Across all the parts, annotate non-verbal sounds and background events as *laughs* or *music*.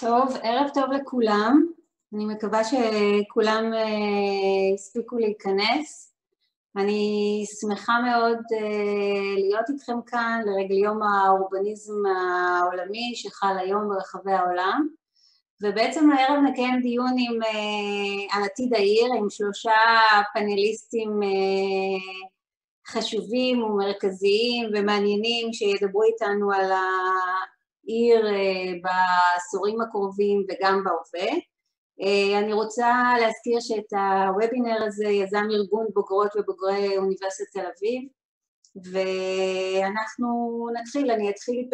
טוב, ערב טוב לכולם. אני מקווה שכולם אה, הספיקו להיכנס. אני שמחה מאוד אה, להיות איתכם כאן לרגל יום האורבניזם העולמי שחל היום ברחבי העולם. ובעצם הערב נקיים דיון עם, אה, על עתיד העיר עם שלושה פאנליסטים חשובים ומרכזיים ומעניינים שידברו איתנו על העיר בעשורים הקרובים וגם בהווה. אה, אני רוצה להזכיר שאת הוובינר הזה יזם ארגון בוגרות ובוגרי אוניברסיטת תל אביב ואנחנו נתחיל, אני אתחיל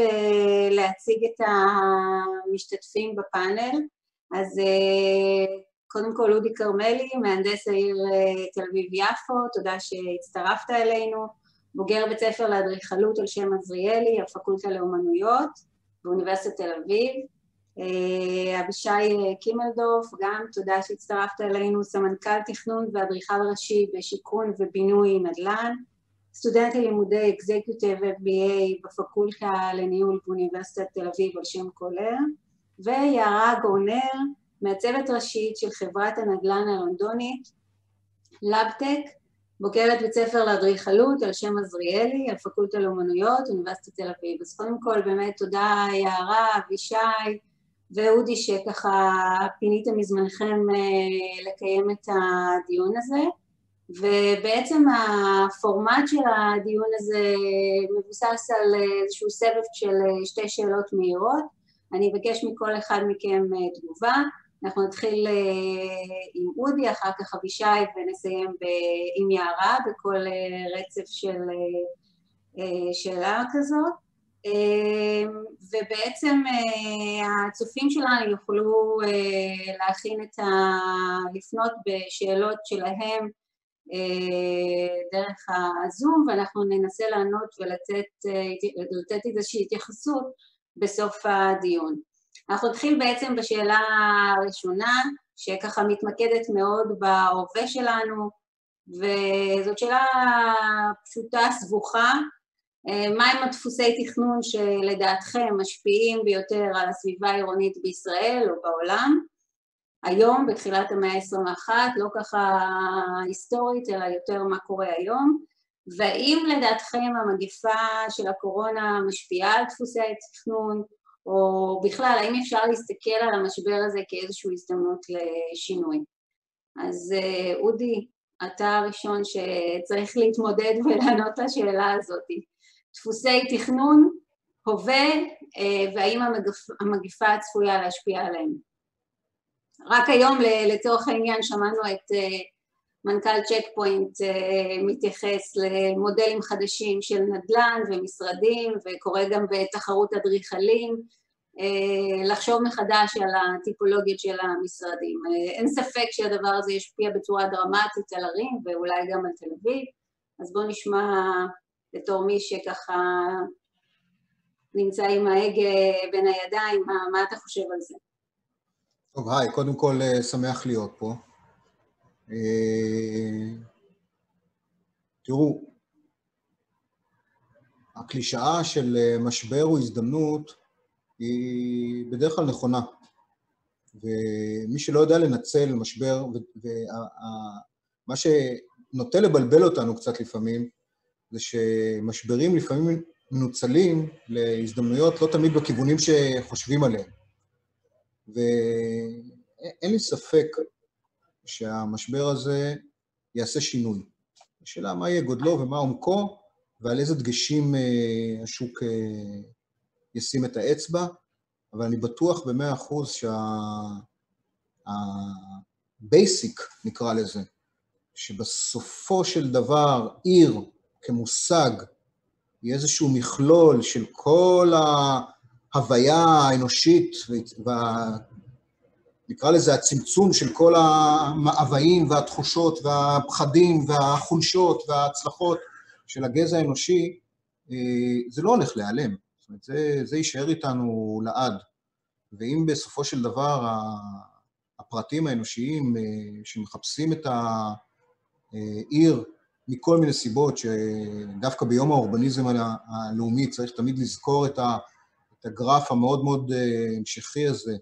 להציג את המשתתפים בפאנל. אז אה, קודם כל אודי כרמלי, מהנדס העיר אה, תל אביב-יפו, תודה שהצטרפת אלינו, בוגר בית ספר לאדריכלות על שם עזריאלי, הפקולטה לאומנויות באוניברסיטת תל אביב, אה, אבישי קימלדורף, גם תודה שהצטרפת אלינו, סמנכ"ל תכנון ואדריכל ראשי בשיכון ובינוי נדל"ן, סטודנט ללימודי אקזקיוטיב FBA בפקולטה לניהול באוניברסיטת תל אביב על שם קולר, ויערה גורנר, מעצבת ראשית של חברת הנדל"ן הלונדונית, לבטק, בוגרת בית ספר לאדריכלות על שם עזריאלי, הפקולטה לאומנויות, אוניברסיטת תל אביב. אז קודם כל באמת תודה יערה, אבישי, ואודי שככה פיניתם מזמנכם אה, לקיים את הדיון הזה. ובעצם הפורמט של הדיון הזה מבוסס על איזשהו סבב של אה, שתי שאלות מהירות. אני אבקש מכל אחד מכם אה, תגובה אנחנו נתחיל עם אודי, אחר כך אבישי ונסיים עם יערה בכל רצף של שאלה כזאת ובעצם אה, הצופים שלנו יוכלו אה, להכין את ה... לפנות בשאלות שלהם אה, דרך הזום ואנחנו ננסה לענות ולתת איזושהי התייחסות בסוף הדיון. אנחנו נתחיל בעצם בשאלה הראשונה שככה מתמקדת מאוד בהווה שלנו וזאת שאלה פשוטה, סבוכה, אה, מהם הדפוסי תכנון שלדעתכם משפיעים ביותר על הסביבה העירונית בישראל או בעולם? היום, בתחילת המאה ה-21, לא ככה היסטורית, אלא יותר מה קורה היום, והאם לדעתכם המגפה של הקורונה משפיעה על דפוסי התכנון, או בכלל, האם אפשר להסתכל על המשבר הזה כאיזושהי הזדמנות לשינוי? אז אה, אודי, אתה הראשון שצריך להתמודד *laughs* ולענות לשאלה הזאת. דפוסי תכנון, הווה, אה, והאם המגפה צפויה להשפיע עליהם. רק היום לצורך העניין שמענו את אה, מנכ"ל צ'ק פוינט אה, מתייחס למודלים חדשים של נדל"ן ומשרדים וקורא גם בתחרות אדריכלים לחשוב מחדש על הטיפולוגיות של המשרדים. אין ספק שהדבר הזה ישפיע בצורה דרמטית על ערים ואולי גם על תל אביב, אז בואו נשמע בתור מי שככה נמצא עם ההגה בין הידיים, מה, מה אתה חושב על זה? טוב, היי, קודם כל אה, שמח להיות פה. אה, תראו, הקלישאה של אה, משבר הוא הזדמנות היא בדרך כלל נכונה. ומי שלא יודע לנצל משבר, ומה שנוטה לבלבל אותנו קצת לפעמים, זה שמשברים לפעמים מנוצלים להזדמנויות לא תמיד בכיוונים שחושבים עליהם. ואין לי ספק שהמשבר הזה יעשה שינוי. השאלה מה יהיה גודלו ומה עומקו, ועל איזה דגשים אה, השוק אה, ישים את האצבע, אבל אני בטוח במאה אחוז שה-basic, נקרא לזה, שבסופו של דבר עיר כמושג היא איזשהו מכלול של כל ההוויה האנושית, ונקרא לזה הצמצום של כל המאוויים והתחושות והפחדים והחולשות וההצלחות של הגזע האנושי, אה, זה לא הולך להיעלם. זאת אומרת, זה, זה יישאר איתנו לעד. ואם בסופו של דבר הפרטים האנושיים אה, שמחפשים את העיר מכל מיני סיבות, שדווקא ביום האורבניזם הלאומי צריך תמיד לזכור את, הגרף המאוד מאוד אה, המשכי הזה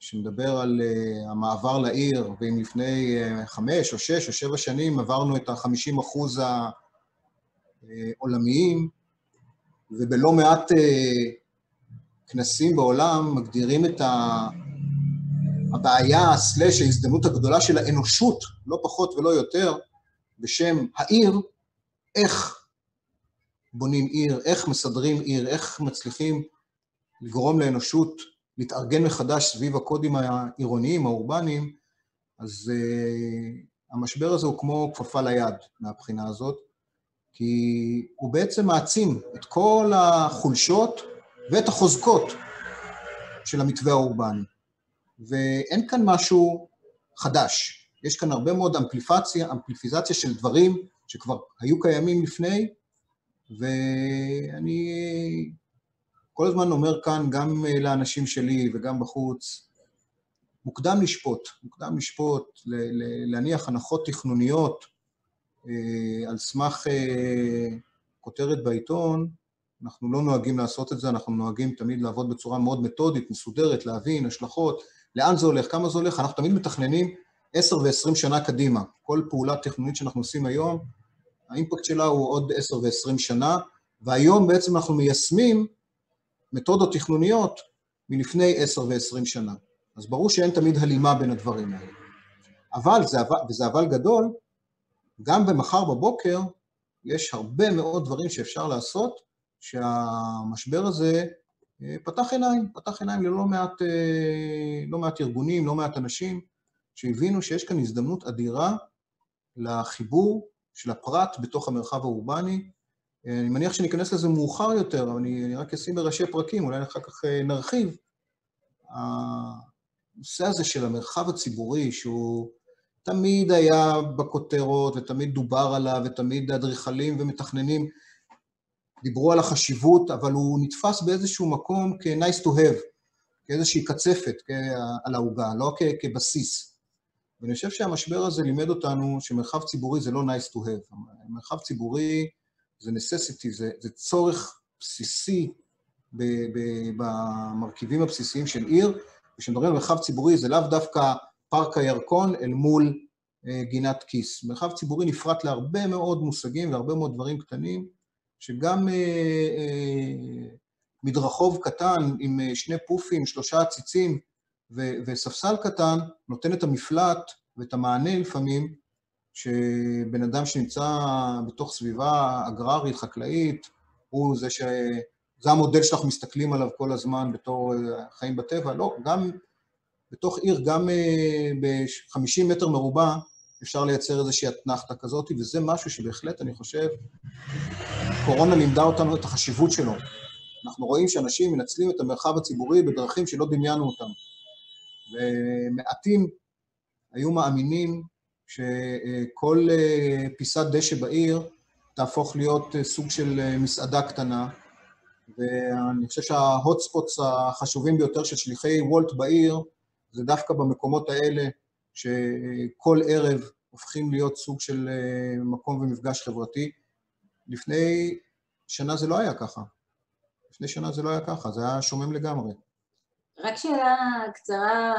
שמדבר על uh, המעבר לעיר, ואם לפני uh, חמש או שש או שבע שנים עברנו את ה-50 אחוז העולמיים, ובלא מעט uh, כנסים בעולם מגדירים את ה... הבעיה, סלש, ההזדמנות הגדולה של האנושות, לא פחות ולא יותר, בשם העיר, איך בונים עיר, איך מסדרים עיר, איך מצליחים לגרום לאנושות להתארגן מחדש סביב הקודים העירוניים, האורבניים, אז uh, המשבר הזה הוא כמו כפפה ליד מהבחינה הזאת, כי הוא בעצם מעצים את כל החולשות ואת החוזקות של המתווה האורבני. ואין כאן משהו חדש. יש כאן הרבה מאוד אמפליפציה, אמפליפיזציה של דברים שכבר היו קיימים לפני, ואני כל הזמן אומר כאן, גם לאנשים שלי וגם בחוץ, מוקדם לשפוט, מוקדם לשפוט, להניח הנחות תכנוניות אה, על סמך אה, כותרת בעיתון, אנחנו לא נוהגים לעשות את זה, אנחנו נוהגים תמיד לעבוד בצורה מאוד מתודית, מסודרת, להבין השלכות, לאן זה הולך, כמה זה הולך, אנחנו תמיד מתכננים עשר ועשרים שנה קדימה. כל פעולה תכנונית שאנחנו עושים היום, האימפקט שלה הוא עוד עשר ועשרים שנה, והיום בעצם אנחנו מיישמים מתודות תכנוניות מלפני עשר ועשרים שנה. אז ברור שאין תמיד הלימה בין הדברים האלה. אבל, זה, וזה אבל גדול, גם במחר בבוקר יש הרבה מאוד דברים שאפשר לעשות, שהמשבר הזה אה, פתח עיניים, פתח עיניים ללא מעט, אה, לא מעט ארגונים, לא מעט אנשים, שהבינו שיש כאן הזדמנות אדירה לחיבור של הפרט בתוך המרחב האורבני. אה, אני מניח שניכנס לזה מאוחר יותר, אבל אני, אני רק אשים בראשי פרקים, אולי אחר כך נרחיב. הנושא הזה של המרחב הציבורי, שהוא תמיד היה בכותרות, ותמיד דובר עליו, ותמיד אדריכלים ומתכננים דיברו על החשיבות, אבל הוא נתפס באיזשהו מקום כ-nice to have, כאיזושהי קצפת על העוגה, לא כ- כבסיס. ואני חושב שהמשבר הזה לימד אותנו שמרחב ציבורי זה לא nice to have. מרחב ציבורי זה necessity, זה, זה צורך בסיסי ב, ב, במרכיבים הבסיסיים של עיר, וכשמדברים על מרחב ציבורי זה לאו דווקא פארק הירקון אל מול אה, גינת כיס. מרחב ציבורי נפרט להרבה מאוד מושגים והרבה מאוד דברים קטנים, שגם אה, אה, מדרחוב קטן עם אה, שני פופים, שלושה עציצים וספסל קטן, נותן את המפלט ואת המענה לפעמים, שבן אדם שנמצא בתוך סביבה אגררית, חקלאית, הוא זה ש... זה המודל שאנחנו מסתכלים עליו כל הזמן בתור חיים בטבע, לא, גם בתוך עיר, גם ב-50 מטר מרובע, אפשר לייצר איזושהי אתנחתא כזאת, וזה משהו שבהחלט, אני חושב, קורונה לימדה אותנו את החשיבות שלו. אנחנו רואים שאנשים מנצלים את המרחב הציבורי בדרכים שלא דמיינו אותם. ומעטים היו מאמינים שכל אה, פיסת דשא בעיר תהפוך להיות אה, סוג של אה, מסעדה קטנה, ואני חושב שההוטספוטס החשובים ביותר של שליחי וולט בעיר זה דווקא במקומות האלה, שכל ערב הופכים להיות סוג של מקום ומפגש חברתי. לפני שנה זה לא היה ככה. לפני שנה זה לא היה ככה, זה היה שומם לגמרי. רק שאלה קצרה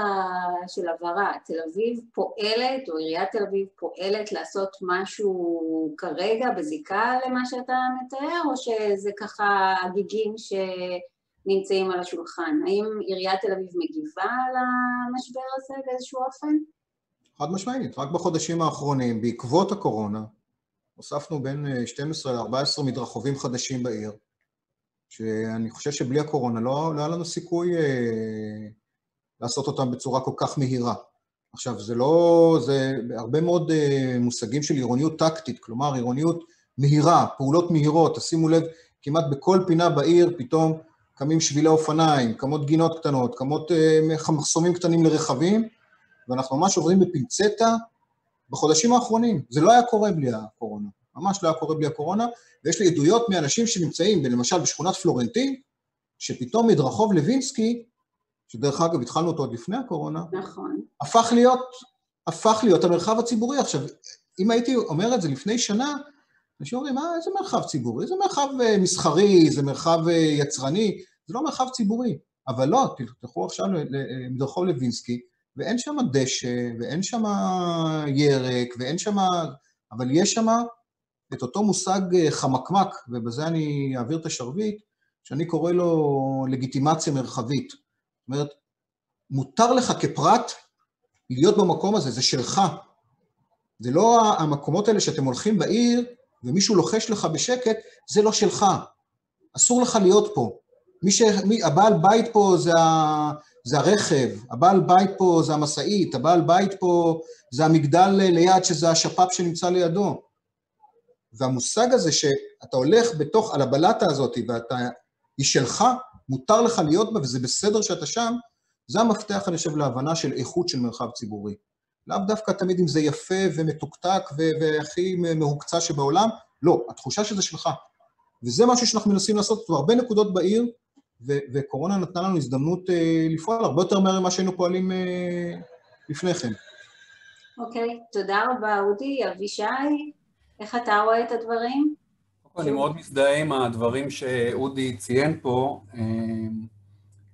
של הבהרה, תל אביב פועלת, או עיריית תל אביב פועלת לעשות משהו כרגע בזיקה למה שאתה מתאר, או שזה ככה גיגים שנמצאים על השולחן? האם עיריית תל אביב מגיבה על המשבר הזה באיזשהו אופן? חד משמעית, רק בחודשים האחרונים, בעקבות הקורונה, הוספנו בין 12 ל-14 מדרחובים חדשים בעיר, שאני חושב שבלי הקורונה לא, לא היה לנו סיכוי אה, לעשות אותם בצורה כל כך מהירה. עכשיו, זה לא... זה הרבה מאוד אה, מושגים של עירוניות טקטית, כלומר עירוניות מהירה, פעולות מהירות, תשימו לב, כמעט בכל פינה בעיר פתאום קמים שבילי אופניים, קמות גינות קטנות, קמות אה, מחסומים קטנים לרכבים, ואנחנו ממש עוברים בפינצטה בחודשים האחרונים. זה לא היה קורה בלי הקורונה, ממש לא היה קורה בלי הקורונה, ויש לי עדויות מאנשים שנמצאים, למשל בשכונת פלורנטין, שפתאום מדרחוב לוינסקי, שדרך אגב התחלנו אותו עוד לפני הקורונה, נכון. הפך להיות, הפך להיות המרחב הציבורי. עכשיו, אם הייתי אומר את זה לפני שנה, אנשים אומרים, אה, איזה מרחב ציבורי? זה מרחב אה, מסחרי, זה מרחב אה, יצרני, זה לא מרחב ציבורי. אבל לא, תלכו עכשיו לרחוב לוינסקי, ואין שם דשא, ואין שם ירק, ואין שם... אבל יש שם את אותו מושג חמקמק, ובזה אני אעביר את השרביט, שאני קורא לו לגיטימציה מרחבית. זאת אומרת, מותר לך כפרט להיות במקום הזה, זה שלך. זה לא המקומות האלה שאתם הולכים בעיר ומישהו לוחש לך בשקט, זה לא שלך. אסור לך להיות פה. מי ש... מי... הבעל בית פה זה, ה... זה הרכב, הבעל בית פה זה המשאית, הבעל בית פה זה המגדל ליד שזה השפ"פ שנמצא לידו. והמושג הזה שאתה הולך בתוך, על הבלטה הזאת ואתה, היא שלך, מותר לך להיות בה וזה בסדר שאתה שם, זה המפתח, אני חושב, להבנה של איכות של מרחב ציבורי. לאו דווקא תמיד אם זה יפה ומתוקתק והכי מהוקצע שבעולם, לא, התחושה שזה שלך. וזה משהו שאנחנו מנסים לעשות, זאת הרבה נקודות בעיר, ו- וקורונה נתנה לנו הזדמנות אה, לפעול הרבה יותר מהר ממה שהיינו פועלים אה, לפני כן. אוקיי, okay, תודה רבה אודי. אבישי, איך אתה רואה את הדברים? אני מאוד מזדהה עם הדברים שאודי ציין פה. אה,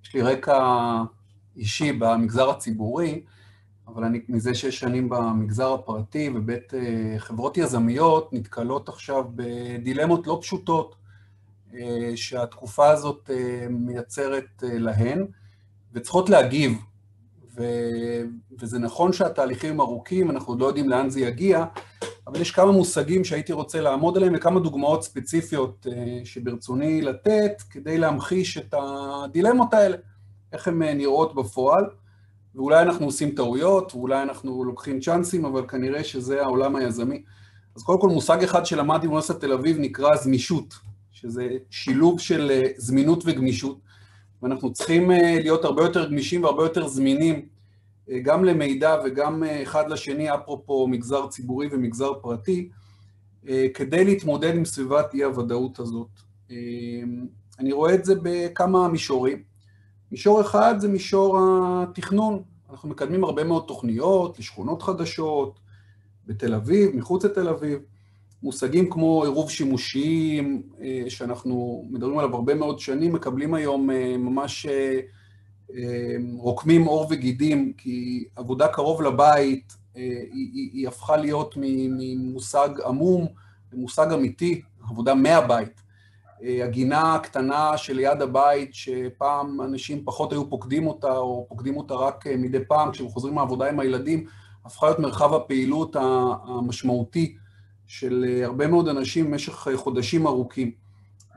יש לי רקע אישי במגזר הציבורי, אבל אני מזה שש שנים במגזר הפרטי, ובית אה, חברות יזמיות נתקלות עכשיו בדילמות לא פשוטות אה, שהתקופה הזאת מייצרת להן, וצריכות להגיב. ו... וזה נכון שהתהליכים ארוכים, אנחנו עוד לא יודעים לאן זה יגיע, אבל יש כמה מושגים שהייתי רוצה לעמוד עליהם וכמה דוגמאות ספציפיות שברצוני לתת כדי להמחיש את הדילמות האלה, איך הן נראות בפועל. ואולי אנחנו עושים טעויות, ואולי אנחנו לוקחים צ'אנסים, אבל כנראה שזה העולם היזמי. אז קודם כל מושג אחד שלמדתי באוניברסיטת תל אביב נקרא זמישות, שזה שילוב של אה, זמינות וגמישות, ואנחנו צריכים אה, להיות הרבה יותר גמישים והרבה יותר זמינים, אה, גם למידע וגם אחד לשני, אפרופו מגזר ציבורי ומגזר פרטי, כדי להתמודד עם סביבת אי-הוודאות הזאת. אני רואה את זה בכמה מישורים. מישור אחד זה מישור התכנון. אנחנו מקדמים הרבה מאוד תוכניות לשכונות חדשות, בתל אביב, מחוץ לתל אביב. מושגים כמו עירוב שימושיים, אה, שאנחנו מדברים עליו הרבה מאוד שנים, מקבלים היום אה, ממש אה, רוקמים עור וגידים, כי עבודה קרוב לבית היא, היא, היא הפכה להיות ממושג עמום למושג אמיתי, עבודה מהבית. אה, הגינה הקטנה שליד הבית, שפעם אנשים פחות היו פוקדים אותה, או פוקדים אותה רק אה, מדי פעם כשהם חוזרים מהעבודה עם הילדים, הפכה להיות מרחב הפעילות המשמעותי של אה, הרבה מאוד אנשים במשך חודשים ארוכים.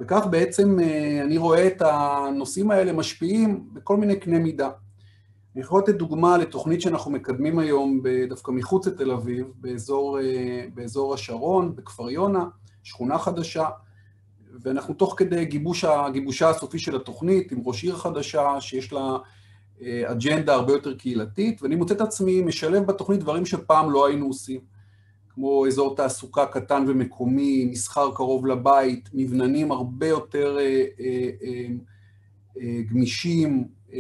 וכך בעצם אני רואה את הנושאים האלה משפיעים בכל מיני קנה מידה. אני יכול לתת דוגמה לתוכנית שאנחנו מקדמים היום דווקא מחוץ לתל אביב, באזור, באזור השרון, בכפר יונה, שכונה חדשה, ואנחנו תוך כדי גיבוש, גיבושה הסופי של התוכנית, עם ראש עיר חדשה שיש לה אה, אג'נדה הרבה יותר קהילתית, ואני מוצא את עצמי משלב בתוכנית דברים שפעם לא היינו עושים, כמו אזור תעסוקה קטן ומקומי, מסחר קרוב לבית, מבננים הרבה יותר אה, אה, אה, אה, גמישים, אה,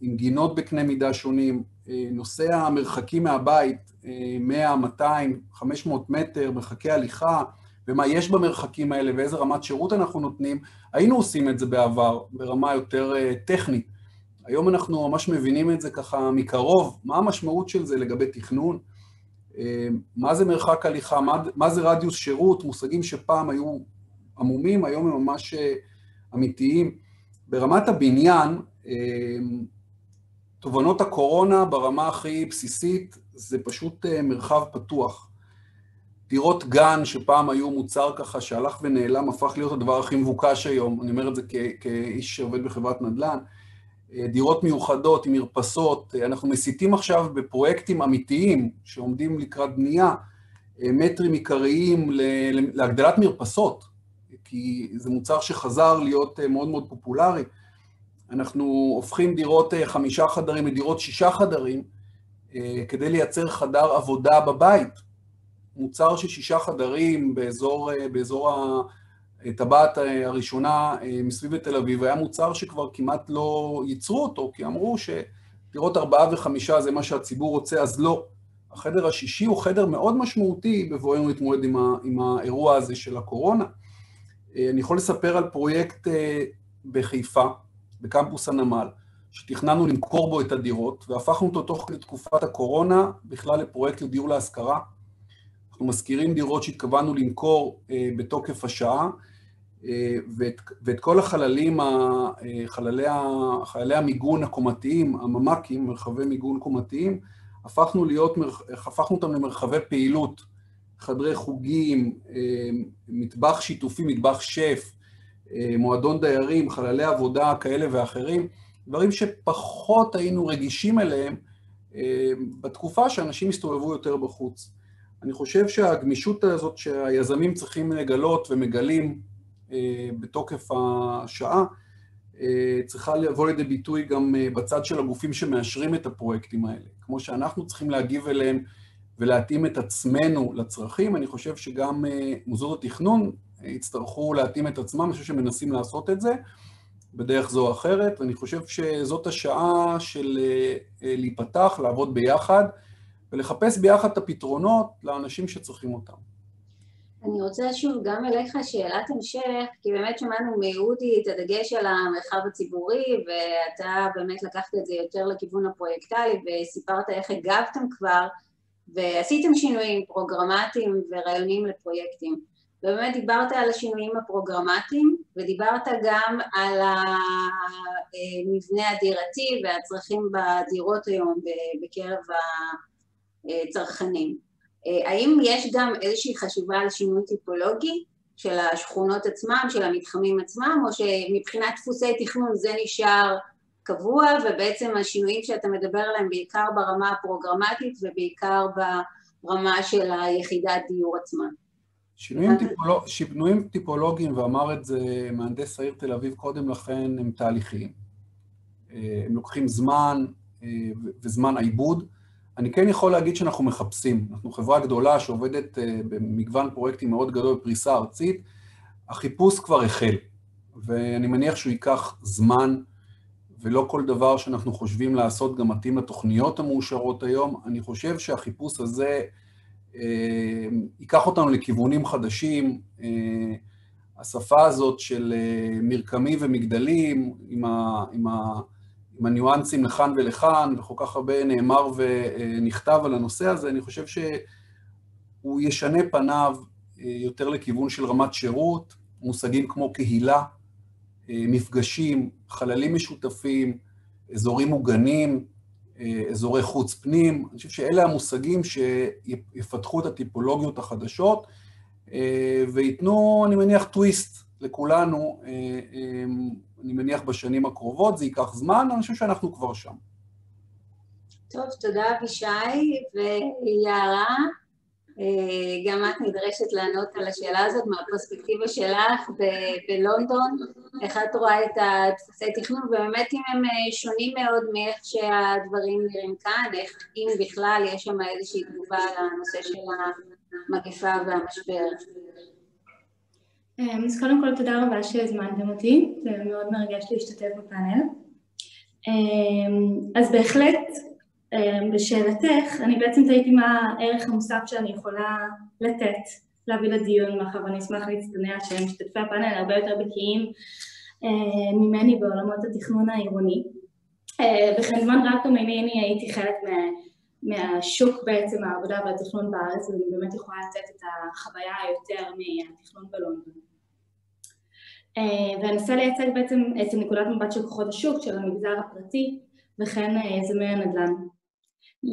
עם גינות בקנה מידה שונים, אה, נושא המרחקים מהבית, אה, 100, 200, 500 מטר, מרחקי הליכה, ומה יש במרחקים האלה ואיזה רמת שירות אנחנו נותנים, היינו עושים את זה בעבר ברמה יותר uh, טכנית. היום אנחנו ממש מבינים את זה ככה מקרוב, מה המשמעות של זה לגבי תכנון, מה זה מרחק הליכה, מה, מה זה רדיוס שירות, מושגים שפעם היו עמומים, היום הם ממש uh, אמיתיים. ברמת הבניין, uh, תובנות הקורונה ברמה הכי בסיסית זה פשוט uh, מרחב פתוח. דירות גן, שפעם היו מוצר ככה שהלך ונעלם, הפך להיות הדבר הכי מבוקש היום, אני אומר את זה כאיש שעובד בחברת נדל"ן, אה, דירות מיוחדות עם מרפסות, אה, אנחנו מסיתים עכשיו בפרויקטים אמיתיים שעומדים לקראת בנייה, אה, מטרים עיקריים להגדלת מרפסות, כי זה מוצר שחזר להיות מאוד מאוד פופולרי. אנחנו הופכים דירות חמישה חדרים לדירות שישה חדרים, כדי לייצר חדר עבודה בבית. מוצר של שישה חדרים באזור, אה, באזור הטבעת הראשונה אה, מסביב לתל אביב, היה מוצר שכבר כמעט לא ייצרו אותו, כי אמרו שדירות ארבעה וחמישה זה מה שהציבור רוצה, אז לא. החדר השישי הוא חדר מאוד משמעותי בבואנו להתמודד עם, ה, עם האירוע הזה של הקורונה. אה, אני יכול לספר על פרויקט בחיפה, בקמפוס הנמל, שתכננו למכור בו את הדירות, והפכנו אותו תוך כדי תקופת הקורונה בכלל לפרויקט לדיור להשכרה. אנחנו משכירים דירות שהתכוונו למכור אה, בתוקף השעה, אה, ואת, ואת כל החללים, חללי, חללי המיגון הקומתיים, הממ"קים, מרחבי מיגון קומתיים, הפכנו, להיות, הפכנו אותם למרחבי פעילות, חדרי חוגים, אה, מטבח שיתופי, מטבח שף, אה, מועדון דיירים, חללי עבודה כאלה ואחרים, דברים שפחות היינו רגישים אליהם בתקופה שאנשים הסתובבו יותר בחוץ. אני חושב שהגמישות הזאת שהיזמים צריכים לגלות ומגלים אה, בתוקף השעה, אה, צריכה לבוא לידי ביטוי גם אה, בצד של הגופים שמאשרים את הפרויקטים האלה. כמו שאנחנו צריכים להגיב אליהם ולהתאים את עצמנו לצרכים, אני חושב שגם מוסדות התכנון יצטרכו להתאים את עצמם, אני חושב שמנסים לעשות את זה בדרך זו או אחרת, ואני חושב שזאת השעה של להיפתח, לעבוד ביחד ולחפש ביחד את הפתרונות לאנשים שצריכים אותם. אני רוצה שוב גם אליך שאלת המשך, כי באמת שמענו מאודי את הדגש על המרחב הציבורי, ואתה באמת לקחת את זה יותר לכיוון הפרויקטלי, וסיפרת איך הגבתם כבר, ועשיתם שינויים פרוגרמטיים ורעיונים לפרויקטים. ובאמת דיברת על השינויים הפרוגרמטיים, ודיברת גם על המבנה הדירתי והצרכים בדירות היום בקרב הצרכנים. אה, האם יש גם איזושהי חשיבה על שינוי טיפולוגי של השכונות עצמם, של המתחמים עצמם, או שמבחינת דפוסי תכנון זה נשאר קבוע, ובעצם השינויים שאתה מדבר עליהם בעיקר ברמה הפרוגרמטית ובעיקר ברמה של היחידת דיור עצמה? שינויים, טיפולוג... טיפולוגיים, ואמר את זה מהנדס העיר תל אביב קודם לכן, הם תהליכיים. אה, הם לוקחים זמן אה, וזמן העיבוד. אני כן יכול להגיד שאנחנו מחפשים. אנחנו חברה גדולה שעובדת אה, במגוון פרויקטים מאוד גדול בפריסה ארצית. החיפוש כבר החל, ואני מניח שהוא ייקח זמן, ולא כל דבר שאנחנו חושבים לעשות גם מתאים לתוכניות המאושרות היום. אני חושב שהחיפוש הזה אה, ייקח אותנו לכיוונים חדשים. אה, השפה הזאת של אה, מרקמים ומגדלים, עם ה... עם ה עם הניואנסים לכאן ולכאן, וכל כך הרבה נאמר ונכתב על הנושא הזה, אני חושב שהוא ישנה פניו אה, יותר לכיוון של רמת שירות, מושגים כמו קהילה, אה, מפגשים, חללים משותפים, אזורים מוגנים, אה, אזורי חוץ-פנים. אני חושב שאלה המושגים שיפתחו את הטיפולוגיות החדשות וייתנו, אני מניח, טוויסט לכולנו אני מניח בשנים הקרובות, זה ייקח זמן, אני חושב שאנחנו כבר שם. טוב, תודה אבישי ויערה. אה, גם את נדרשת לענות על השאלה הזאת מהפרספקטיבה שלך בלונדון, איך את רואה את הדפוסי תכנון, ובאמת אם הם אה, שונים מאוד מאיך שהדברים נראים כאן, איך אם בכלל יש שם איזושהי תגובה על הנושא של המגפה והמשבר. אמ, אז קודם כל תודה רבה שהזמנתם אותי, זה מאוד מרגש להשתתף בפאנל. אמ, אז בהחלט, אמ, לשאלתך, אני בעצם תהיתי מה הערך המוסף שאני יכולה לתת, להביא לדיון, מאחר ואני אשמח להצטנע שמשתתפי הפאנל הרבה יותר בקיאים ממני בעולמות התכנון העירוני. וכן זמן רב גם אני הייתי חלק מה... מהשוק בעצם העבודה והתכנון בארץ, ואני באמת יכולה לתת את החוויה היותר מהתכנון בלונדון. אה, ואני אנסה לייצג בעצם את נקודת מבט של כוחות השוק, של המגזר הפרטי, וכן אה, יזמי הנדל"ן.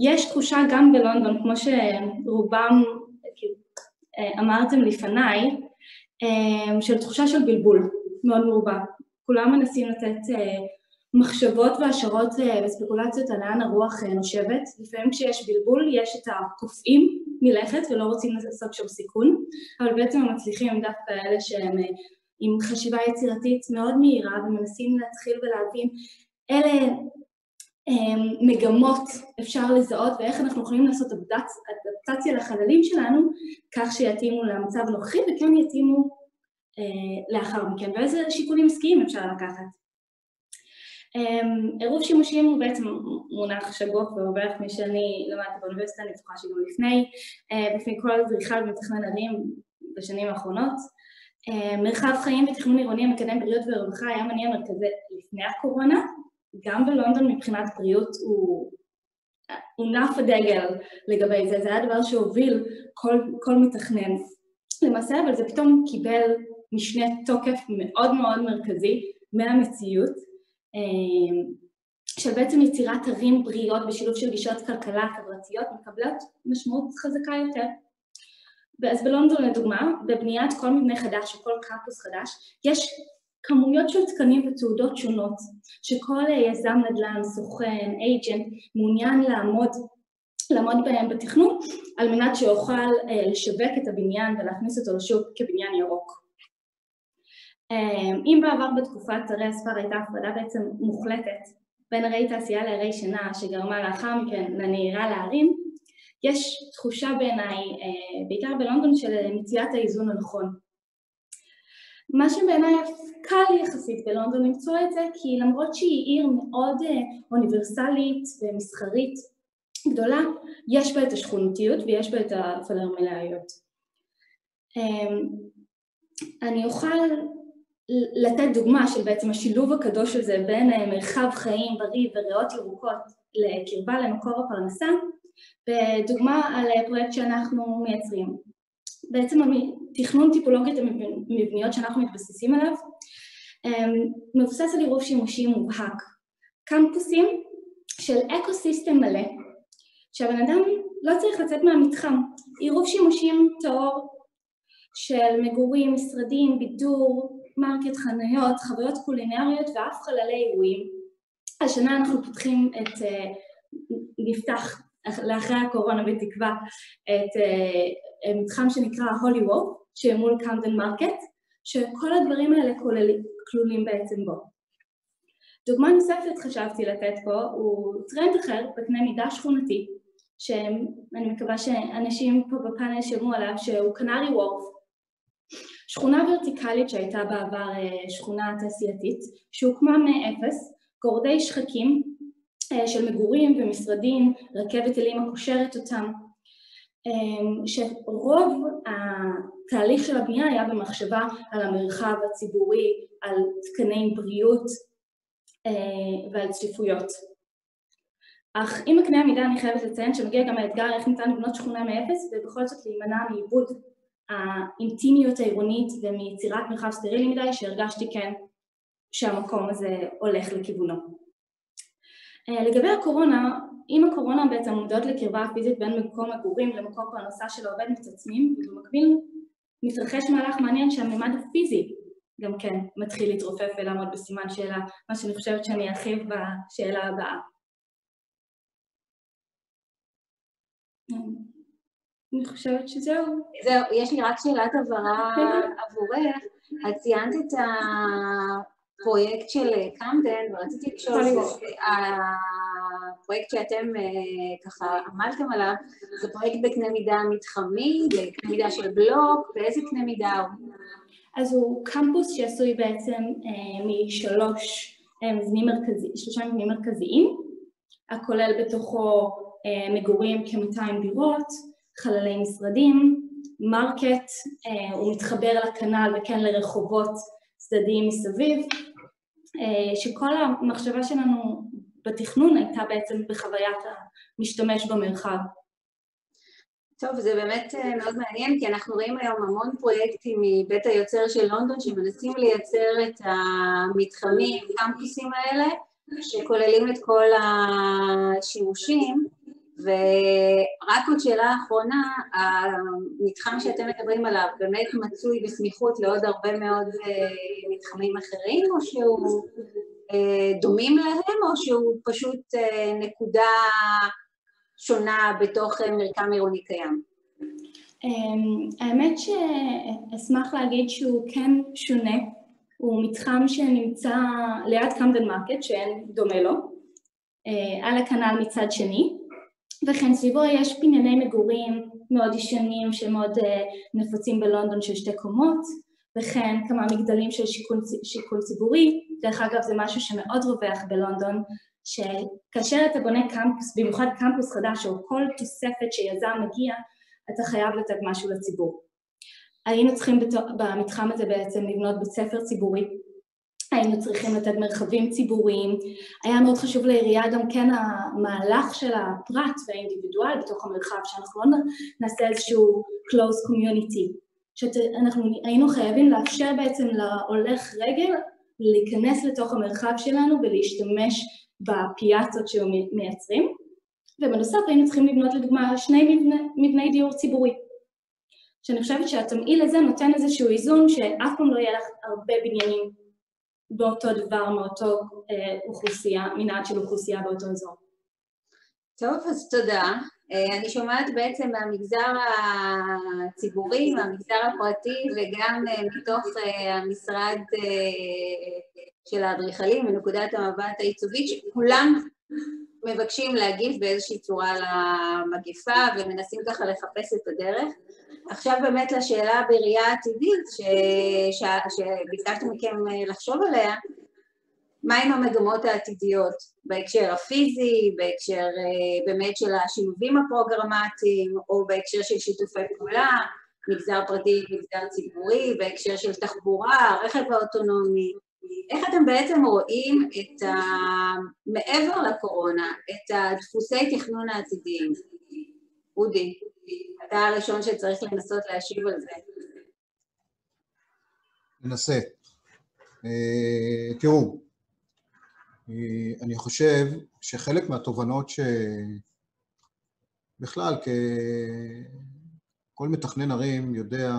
יש תחושה גם בלונדון, כמו שרובם כאילו, אה, אמרתם לפניי, של תחושה של בלבול מאוד מרובה. כולם מנסים לתת מחשבות והשערות וספקולציות על לאן הרוח נושבת. לפעמים כשיש בלבול יש את הקופאים מלכת ולא רוצים לעשות שם סיכון, אבל בעצם המצליחים הם דווקא אלה שהם עם חשיבה יצירתית מאוד מהירה ומנסים להתחיל ולהבין אלה מגמות אפשר לזהות ואיך אנחנו יכולים לעשות אדפטציה לחללים שלנו כך שיתאימו למצב הנוכחי וכן יתאימו אה, לאחר מכן ואיזה שיקולים עסקיים אפשר לקחת. אמ, עירוב שימושים הוא בעצם מונח שגוף ורווח משאני למדתי באוניברסיטה, אני בטוחה שגם לפני, אה, בפני כל אדריכל ומתכנן ערים בשנים האחרונות. מרחב חיים ותכנון עירוני המקדם בריאות ורווחה היה מניע מרכזי לפני הקורונה, גם בלונדון מבחינת בריאות הוא הונף הדגל לגבי זה, זה היה דבר שהוביל כל, כל מתכנן. למעשה, אבל זה פתאום קיבל משנה תוקף מאוד מאוד מרכזי מהמציאות, של בעצם יצירת ערים בריאות בשילוב של גישות כלכלה חברתיות מקבלות משמעות חזקה יותר. אז בלונדון לדוגמה, בבניית כל מבנה חדש או כל קמפוס חדש, יש כמויות של תקנים ותעודות שונות שכל יזם נדל"ן, סוכן, אייג'נט, מעוניין לעמוד, לעמוד בהם בתכנון על מנת שיוכל לשווק את הבניין ולהכניס אותו לשוק כבניין ירוק. אם בעבר בתקופת ערי הספר הייתה הפרדה בעצם מוחלטת בין ערי תעשייה לערי שינה שגרמה לאחר מכן לנהירה לערים, יש תחושה בעיניי, בעיקר בלונדון, של מציאת האיזון הנכון. מה שבעיניי קל יחסית בלונדון למצוא את זה, כי למרות שהיא עיר מאוד אוניברסלית ומסחרית גדולה, יש בה את השכונתיות ויש בה את הפלרמלאיות. אני אוכל לתת דוגמה של בעצם השילוב הקדוש הזה בין מרחב חיים בריא וריאות ירוקות לקרבה למקור הפרנסה, בדוגמה על פרויקט שאנחנו מייצרים. בעצם תכנון טיפולוגית המבניות שאנחנו מתבססים עליו מבוסס על עירוב שימושי מובהק. קמפוסים של ecosystem מלא, שהבן אדם לא צריך לצאת מהמתחם. עירוב שימושים טהור של מגורים, משרדים, בידור, market, חניות, חוויות קולינריות ואף חללי אירועים. השנה אנחנו פותחים את, נפתח לאחרי הקורונה בתקווה את מתחם שנקרא הולי וורף, שמול קמדן מרקט, שכל הדברים האלה כלולים בעצם בו. דוגמה נוספת חשבתי לתת פה הוא טרנד אחר בקנה מידה שכונתי, שאני מקווה שאנשים פה בפאנל שמעו עליו, שהוא קנרי וורף, שכונה ורטיקלית שהייתה בעבר שכונה תעשייתית, שהוקמה מאפס, גורדי שחקים של מגורים ומשרדים, רכבת אלים הקושרת אותם, שרוב התהליך של הבנייה היה במחשבה על המרחב הציבורי, על תקני בריאות ועל צפיפויות. אך עם הקנה המידה אני חייבת לציין שמגיע גם האתגר איך ניתן לבנות שכונה מאפס ובכל זאת להימנע מעיבוד האינטימיות העירונית ומיצירת מרחב סטרילי מדי שהרגשתי כן שהמקום הזה הולך לכיוונו. לגבי הקורונה, עם הקורונה בעצם מודעות לקרבה הפיזית בין מקום מגורים למקום פרנסה של העובד מתעצמים ובמקביל מתרחש מהלך מעניין שהמימד הפיזי גם כן מתחיל להתרופף ולעמוד בסימן שאלה, מה שאני חושבת שאני ארחיב בשאלה הבאה. אני חושבת שזהו. זהו, יש לי רק שאלת הבהרה עבורך. את ציינת את הפרויקט של קמדן, ורציתי לשאול, הפרויקט שאתם ככה עמלתם עליו, זה פרויקט בקנה מידה מתחמי, בקנה מידה של בלוק, באיזה קנה מידה הוא? אז הוא קמפוס שעשוי בעצם משלוש מבנים מרכזיים, שלושה מבנים מרכזיים, הכולל בתוכו מגורים כ-200 דירות, חללי משרדים, market, הוא מתחבר ל canal וכן לרחובות צדדיים מסביב, שכל המחשבה שלנו בתכנון הייתה בעצם בחוויית המשתמש במרחב. טוב, זה באמת מאוד מעניין, כי אנחנו רואים היום המון פרויקטים מבית היוצר של לונדון שמנסים לייצר את המתחמים, הקמפוסים האלה, שכוללים את כל השימושים, ורק עוד שאלה אחרונה, המתחם שאתם מדברים עליו באמת מצוי בסמיכות לעוד הרבה מאוד מתחמים אחרים, או שהוא דומים להם, או שהוא פשוט נקודה שונה בתוך מרקם עירוני קיים? האמת שאשמח להגיד שהוא כן שונה, הוא מתחם שנמצא ליד קמדן מרקט, שאין דומה לו, על ה canal מצד שני, וכן סביבו יש בנייני מגורים מאוד ישנים שמאוד נפוצים בלונדון של שתי קומות, וכן כמה מגדלים של שיכון ציבורי, דרך אגב זה משהו שמאוד רווח בלונדון, שכאשר אתה בונה קמפוס, במיוחד קמפוס חדש או כל תוספת שיזם מגיע, אתה חייב לתת משהו לציבור. היינו צריכים במתחם הזה בעצם לבנות בית ספר ציבורי, היינו צריכים לתת מרחבים ציבוריים, היה מאוד חשוב לעירייה גם כן המהלך של הפרט והאינדיבידואל בתוך המרחב, שאנחנו לא נעשה איזשהו close community, שאנחנו היינו חייבים לאפשר בעצם להולך רגל להיכנס לתוך המרחב שלנו ולהשתמש בפיאצות שמייצרים, ובנוסף היינו צריכים לבנות לדוגמה שני מבני, מבני דיור ציבורי. שאני חושבת שהתמהיל הזה נותן איזשהו איזון שאף פעם לא יהיה לך הרבה בניינים באותו דבר מאותו אה, אוכלוסייה, מנעד של אוכלוסייה באותו אזור. טוב, אז תודה. אה, אני שומעת בעצם מהמגזר הציבורי, מהמגזר הפרטי וגם אה, מתוך המשרד של האדריכלים, מנקודת המבט העיצובית, שכולם מבקשים להגיב באיזושהי צורה למגפה ומנסים ככה לחפש את הדרך. עכשיו באמת לשאלה בראייה עתידית שביקשתי מכם לחשוב עליה, מהם המגמות העתידיות? בהקשר הפיזי, בהקשר אה, באמת של השילובים הפרוגרמטיים, או בהקשר של שיתופי פעולה, מגזר פרטי, מגזר ציבורי, בהקשר של תחבורה, רכב האוטונומי, איך אתם בעצם רואים את ה... מעבר לקורונה, את הדפוסי תכנון העתידיים? אודי, אתה הראשון שצריך לנסות להשיב על זה. ננסה. אה, תראו, אני חושב שחלק מהתובנות שבכלל כל מתכנן ערים יודע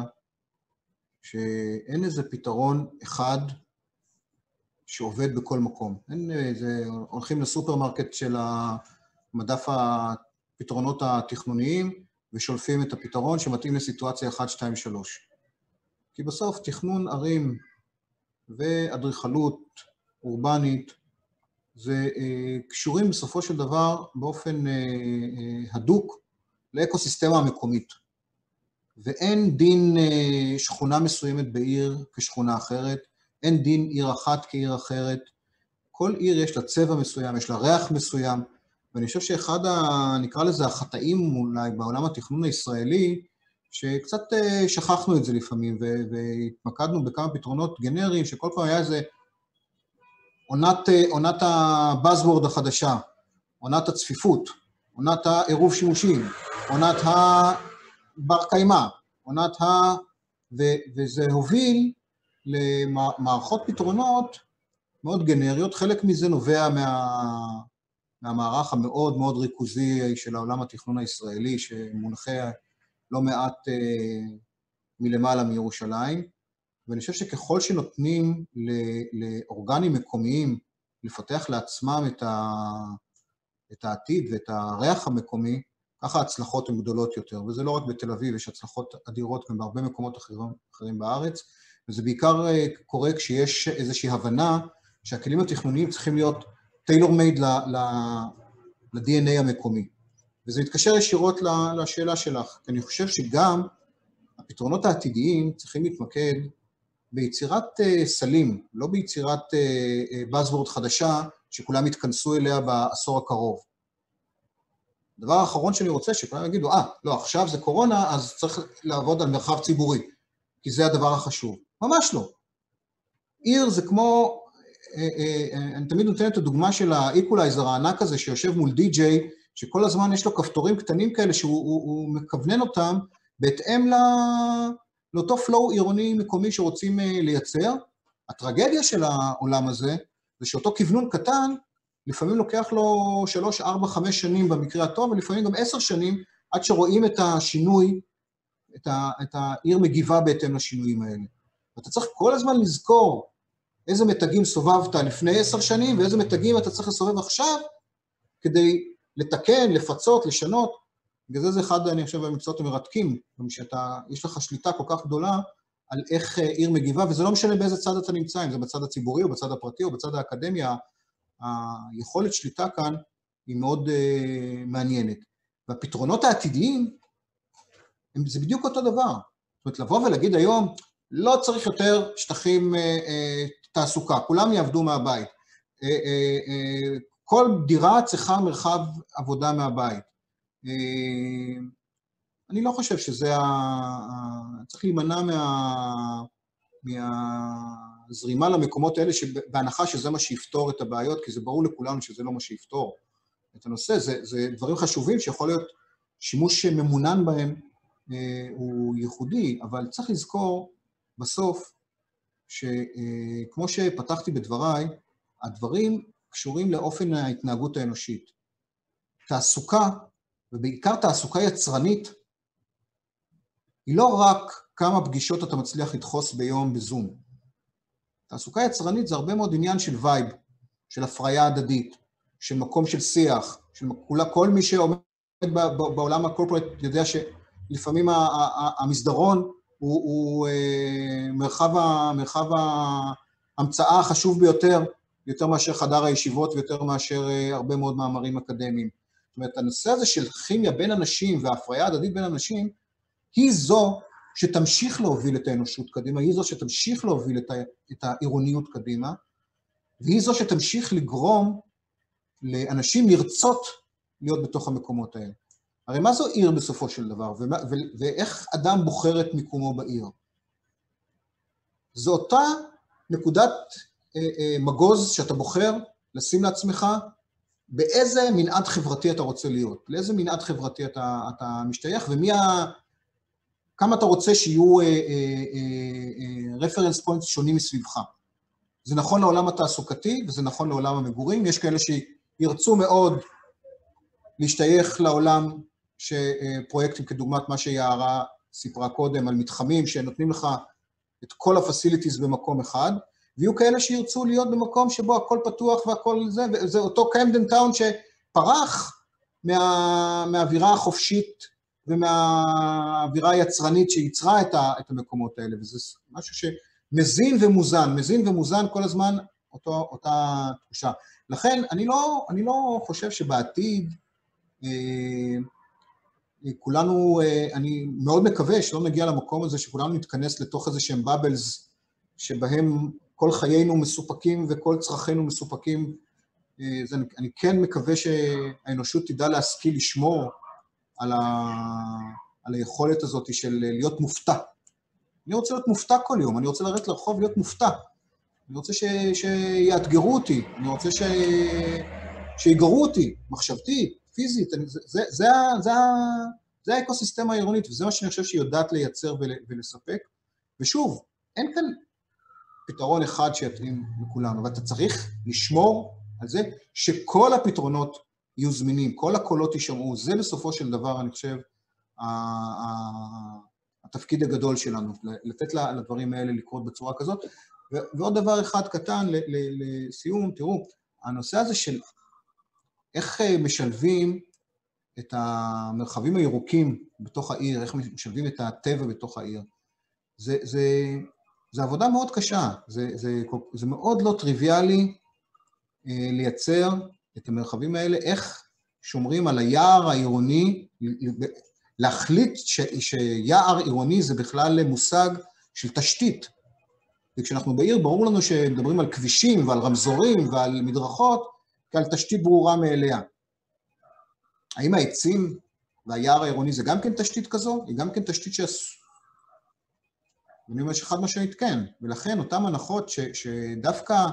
שאין איזה פתרון אחד שעובד בכל מקום. אין איזה, הולכים לסופרמרקט של המדף הפתרונות התכנוניים ושולפים את הפתרון שמתאים לסיטואציה 1, 2, 3. כי בסוף תכנון ערים ואדריכלות אורבנית זה אה, קשורים בסופו של דבר באופן אה, אה, הדוק לאקוסיסטמה המקומית. ואין דין שכונה מסוימת בעיר כשכונה אחרת, אין דין עיר אחת כעיר אחרת. כל עיר יש לה צבע מסוים, יש לה ריח מסוים, ואני חושב שאחד, ה, נקרא לזה החטאים אולי בעולם התכנון הישראלי, שקצת שכחנו את זה לפעמים, והתמקדנו בכמה פתרונות גנריים, שכל פעם היה איזה עונת, אה, עונת הבאזוורד החדשה, עונת הצפיפות, עונת העירוב שימושים, עונת הבר קיימא, עונת ה... ו, וזה הוביל למערכות פתרונות מאוד גנריות, חלק מזה נובע מה, מהמערך המאוד מאוד ריכוזי של העולם התכנון הישראלי, שמונחה לא מעט אה, מלמעלה מירושלים, ואני חושב שככל שנותנים לאורגנים מקומיים לפתח לעצמם את, ה, את העתיד ואת הריח המקומי, ככה ההצלחות הן גדולות יותר, וזה לא רק בתל אביב, יש הצלחות אדירות גם בהרבה מקומות אחרים, אחרים בארץ, וזה בעיקר אה, קורה כשיש איזושהי הבנה שהכלים התכנוניים צריכים להיות טיילור מייד ל-DNA המקומי. וזה מתקשר ישירות לשאלה שלך, כי אני חושב שגם הפתרונות העתידיים צריכים להתמקד ביצירת uh, סלים, לא ביצירת Buzzword uh, חדשה שכולם יתכנסו אליה בעשור הקרוב. הדבר האחרון שאני רוצה, שכולם יגידו, אה, ah, לא, עכשיו זה קורונה, אז צריך לעבוד על מרחב ציבורי, כי זה הדבר החשוב. ממש לא. עיר זה כמו, אה, אה, אה, אני תמיד נותן את הדוגמה של האיקולייזר הענק הזה שיושב מול די-ג'יי, שכל הזמן יש לו כפתורים קטנים כאלה שהוא מכוונן אותם בהתאם ל... לאותו פלואו עירוני מקומי שרוצים אה, לייצר. הטרגדיה של העולם הזה, זה שאותו כוונון קטן, לפעמים לוקח לו שלוש, ארבע, חמש שנים במקרה הטוב, ולפעמים גם עשר שנים, עד שרואים את השינוי, את, ה, את העיר מגיבה בהתאם לשינויים האלה. ואתה צריך כל הזמן לזכור איזה מתגים סובבת לפני עשר שנים, ואיזה מתגים אתה צריך לסובב עכשיו, כדי לתקן, לפצות, לשנות. בגלל זה זה אחד, אני חושב, המקצועות המרתקים, גם שאתה, יש לך שליטה כל כך גדולה על איך אה, עיר מגיבה, וזה לא משנה באיזה צד אתה נמצא, אם זה בצד הציבורי או בצד הפרטי או בצד האקדמיה, היכולת שליטה כאן היא מאוד uh, מעניינת. והפתרונות העתידיים, הם, זה בדיוק אותו דבר. זאת אומרת, לבוא ולהגיד היום, לא צריך יותר שטחים uh, uh, תעסוקה, כולם יעבדו מהבית. Uh, uh, uh, כל דירה צריכה מרחב עבודה מהבית. אה, אני לא חושב שזה ה... צריך להימנע מה... מהזרימה למקומות האלה, בהנחה שזה מה שיפתור את הבעיות, כי זה ברור לכולנו שזה לא מה שיפתור את הנושא. זה, זה דברים חשובים שיכול להיות שימוש ממונן בהם אה, הוא ייחודי, אבל צריך לזכור בסוף שכמו שפתחתי בדבריי, הדברים קשורים לאופן ההתנהגות האנושית. תעסוקה, ובעיקר תעסוקה יצרנית, היא לא רק כמה פגישות אתה מצליח לדחוס ביום בזום. תעסוקה יצרנית זה הרבה מאוד עניין של וייב, של הפריה הדדית, של מקום של שיח, של כולה, כל מי שעומד בעולם הקורפורט יודע שלפעמים המסדרון הוא, הוא אה, מרחב, מרחב ההמצאה החשוב ביותר, יותר מאשר חדר הישיבות ויותר מאשר אה, הרבה מאוד מאמרים אקדמיים. זאת אומרת, הנושא הזה של כימיה בין אנשים והפריה הדדית בין אנשים, היא זו שתמשיך להוביל את האנושות קדימה, היא זו שתמשיך להוביל את, ה, את העירוניות קדימה, והיא זו שתמשיך לגרום לאנשים לרצות להיות בתוך המקומות האלה. הרי מה זו עיר בסופו של דבר, ומה, ו, ואיך אדם בוחר את מיקומו בעיר? זו אותה נקודת אה, אה, מגוז שאתה בוחר לשים לעצמך באיזה מנעד חברתי אתה רוצה להיות, לאיזה מנעד חברתי אתה, אתה משתייך, ומי ה... כמה אתה רוצה שיהיו רפרנס uh, פוינטס uh, uh, שונים מסביבך. זה נכון לעולם התעסוקתי וזה נכון לעולם המגורים, יש כאלה שירצו מאוד להשתייך לעולם שפרויקטים כדוגמת מה שיערה סיפרה קודם על מתחמים שנותנים לך את כל הפסיליטיז במקום אחד, ויהיו כאלה שירצו להיות במקום שבו הכל פתוח והכל זה, וזה אותו קמדן טאון שפרח מה, מהאווירה החופשית ומהאווירה היצרנית שייצרה את, ה, את המקומות האלה, וזה משהו שמזין ומוזן, מזין ומוזן כל הזמן אותו, אותה תחושה. לכן אני לא, אני לא חושב שבעתיד אה, כולנו, אה, אני מאוד מקווה שלא נגיע למקום הזה שכולנו נתכנס לתוך איזה שהם בבלס שבהם כל חיינו מסופקים וכל צרכינו מסופקים. אה, זה, אני כן מקווה שהאנושות תדע להשכיל לשמור על, ה... על היכולת הזאת של להיות מופתע. אני רוצה להיות מופתע כל יום, אני רוצה לרדת לרחוב להיות מופתע. אני רוצה ש... שיאתגרו אותי, אני רוצה ש... שיגרו אותי, מחשבתית, פיזית, אני... זה, זה, זה, זה, זה האקוסיסטמה העירונית, וזה מה שאני חושב שהיא יודעת לייצר ול... ולספק. ושוב, אין כאן פתרון אחד שיתאים לכולנו, אבל אתה צריך לשמור על זה שכל הפתרונות יהיו זמינים, כל הקולות יישמעו, זה בסופו של דבר, אני חושב, התפקיד הגדול שלנו, לתת לדברים האלה לקרות בצורה כזאת. ועוד דבר אחד קטן לסיום, תראו, הנושא הזה של איך אה, משלבים את המרחבים הירוקים בתוך העיר, איך משלבים את הטבע בתוך העיר, זה, זה, זה עבודה מאוד קשה, זה, זה, זה מאוד לא טריוויאלי אה, לייצר את המרחבים האלה, איך שומרים על היער העירוני, להחליט ש, שיער עירוני זה בכלל מושג של תשתית. וכשאנחנו בעיר, ברור לנו שמדברים על כבישים ועל רמזורים ועל מדרכות כעל תשתית ברורה מאליה. האם העצים והיער העירוני זה גם כן תשתית כזו? היא גם כן תשתית ש... ואני אומר שחד משמעית כן, ולכן אותן הנחות ש, שדווקא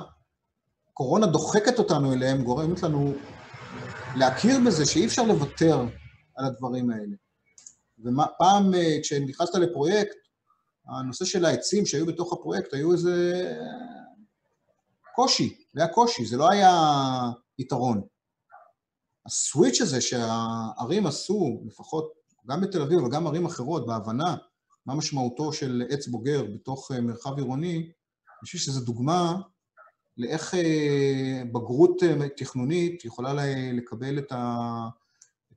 הקורונה דוחקת אותנו אליהם, גורמת לנו להכיר בזה שאי אפשר לוותר על הדברים האלה. ופעם אה, כשנכנסת לפרויקט, הנושא של העצים שהיו בתוך הפרויקט היו איזה קושי, זה היה קושי, זה לא היה יתרון. הסוויץ' הזה שהערים עשו, לפחות גם בתל אביב וגם ערים אחרות, בהבנה מה משמעותו של עץ בוגר בתוך אה, מרחב עירוני, אני חושב שזו דוגמה לאיך אה, בגרות אה, תכנונית יכולה לקבל את,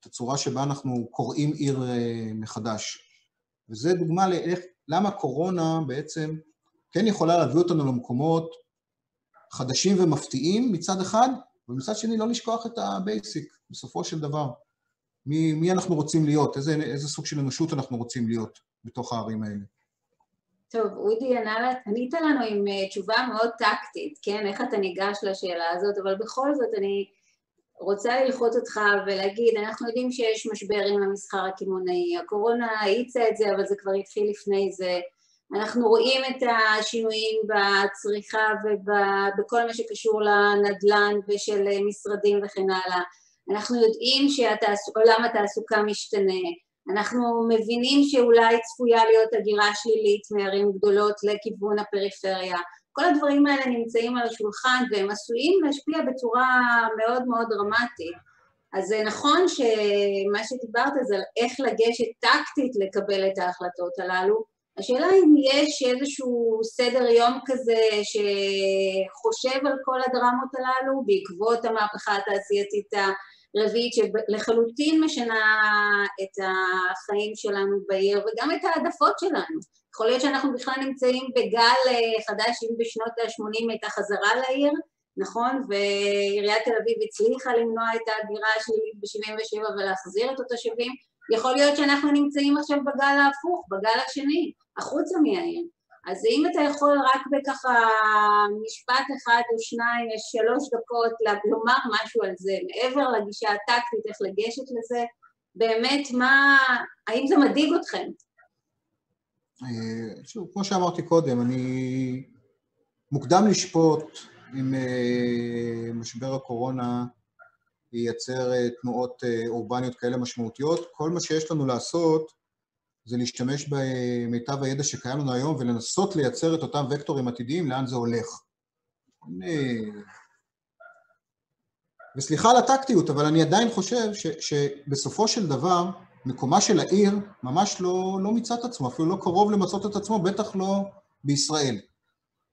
הצורה שבה אנחנו קוראים עיר מחדש. וזו דוגמה לאיך, למה קורונה בעצם כן יכולה להביא אותנו למקומות חדשים ומפתיעים מצד אחד, ומצד שני לא לשכוח את ה basic, בסופו של דבר. מי, מי אנחנו רוצים להיות, איזה, איזה סוג של אנושות אנחנו רוצים להיות בתוך הערים האלה. טוב, אודי ענית לנו עם אה, תשובה מאוד טקטית, כן? איך אתה ניגש לשאלה הזאת, אבל בכל זאת אני רוצה ללחוץ אותך ולהגיד, אנחנו יודעים שיש משבר עם המסחר הקמעונאי, הקורונה האיצה את זה, אבל זה כבר התחיל לפני זה. אנחנו רואים את השינויים בצריכה ובכל מה שקשור לנדל"ן ושל משרדים וכן הלאה. אנחנו יודעים שעולם התעסוקה משתנה. אנחנו מבינים שאולי צפויה להיות הגירה שלילית מערים גדולות לכיוון הפריפריה. כל הדברים האלה נמצאים על השולחן והם עשויים להשפיע בצורה מאוד מאוד דרמטית. אז זה נכון שמה שדיברת זה על איך לגשת טקטית לקבל את ההחלטות הללו. השאלה אם יש איזשהו סדר יום כזה שחושב על כל הדרמות הללו בעקבות המהפכה התעשייתית הרביעית שלחלוטין משנה את החיים שלנו בעיר וגם את העדפות שלנו. יכול להיות שאנחנו בכלל נמצאים בגל אה, חדש, אם בשנות ה-80 הייתה חזרה לעיר, נכון? ועיריית תל אביב הצליחה למנוע את ההגירה השלילית ב-77 ולהחזיר את התושבים. יכול להיות שאנחנו נמצאים עכשיו בגל ההפוך, בגל השני, החוצה מהעיר. אז אם אתה יכול רק בככה משפט אחד או שניים, יש שלוש דקות לומר משהו על זה, מעבר לגישה הטקטית, איך לגשת לזה, באמת מה, האם זה מדאיג אתכם? אה, שוב, כמו שאמרתי קודם, אני מוקדם לשפוט אם אה, משבר הקורונה ייצר אה, תנועות אורבניות כאלה משמעותיות. כל מה שיש לנו לעשות זה להשתמש במיטב הידע שקיים לנו היום ולנסות לייצר את אותם וקטורים עתידיים, לאן זה הולך. וסליחה על הטקטיות, אבל אני עדיין חושב ש, שבסופו של דבר, מקומה של העיר ממש לא, לא מיצה את עצמו, אפילו לא קרוב למצות את עצמו, בטח לא בישראל.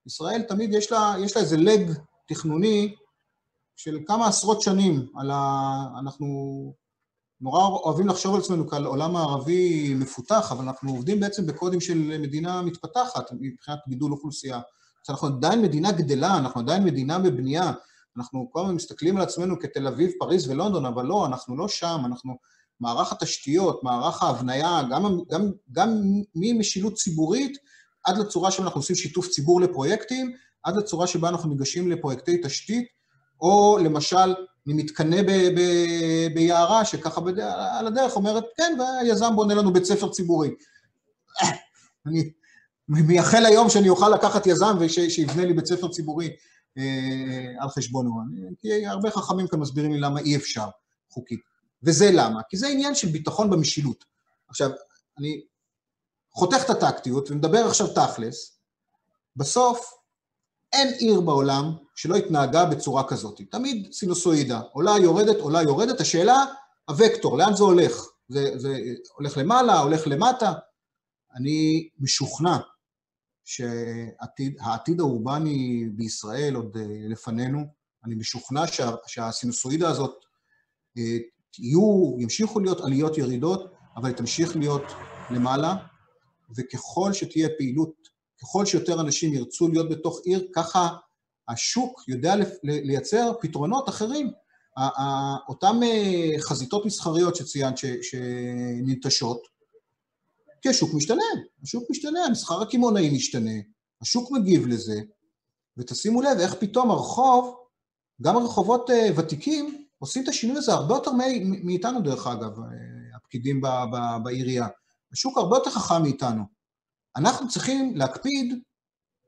ישראל תמיד יש לה, יש לה איזה לג תכנוני של כמה עשרות שנים על ה... אנחנו נורא אוהבים לחשוב על עצמנו כעל עולם הערבי מפותח, אבל אנחנו עובדים בעצם בקודים של מדינה מתפתחת מבחינת גידול אוכלוסייה. אז אנחנו עדיין מדינה גדלה, אנחנו עדיין מדינה בבנייה, אנחנו כל הזמן מסתכלים על עצמנו כתל אביב, פריז ולונדון, אבל לא, אנחנו לא שם, אנחנו מערך התשתיות, מערך ההבניה, גם, גם, גם ממשילות ציבורית עד לצורה שבה אנחנו עושים שיתוף ציבור לפרויקטים, עד לצורה שבה אנחנו ניגשים לפרויקטי תשתית, או למשל ממתקנה ביערה, שככה בד... על הדרך אומרת, כן, והיזם בונה לנו בית ספר ציבורי. *laughs* אני מייחל היום שאני אוכל לקחת יזם ושיבנה לי בית ספר ציבורי אה, על חשבונו. כי הרבה חכמים כאן מסבירים לי למה אי אפשר חוקית. וזה למה? כי זה עניין של ביטחון במשילות. עכשיו, אני חותך את הטקטיות ומדבר עכשיו תכלס, בסוף אין עיר בעולם שלא התנהגה בצורה כזאת. תמיד סינוסואידה, עולה, יורדת, עולה, יורדת, השאלה, הוקטור, לאן זה הולך? זה, זה הולך למעלה, הולך למטה? אני משוכנע שהעתיד האורבני בישראל עוד אה, לפנינו, אני משוכנע שה, שהסינוסואידה הזאת אה, יהיו, ימשיכו להיות עליות ירידות, אבל תמשיך להיות למעלה, וככל שתהיה פעילות, ככל שיותר אנשים ירצו להיות בתוך עיר, ככה השוק יודע לייצר פתרונות אחרים. אותן אה, חזיתות מסחריות שציינת שננטשות, כי השוק משתנה, השוק משתנה, המסחר הקמעונאי משתנה, השוק מגיב לזה, ותשימו לב איך פתאום הרחוב, גם הרחובות אה, ותיקים, עושים את השינוי הזה הרבה יותר מאיתנו דרך אגב, אה, הפקידים בעירייה. השוק הרבה יותר חכם מאיתנו. אנחנו צריכים להקפיד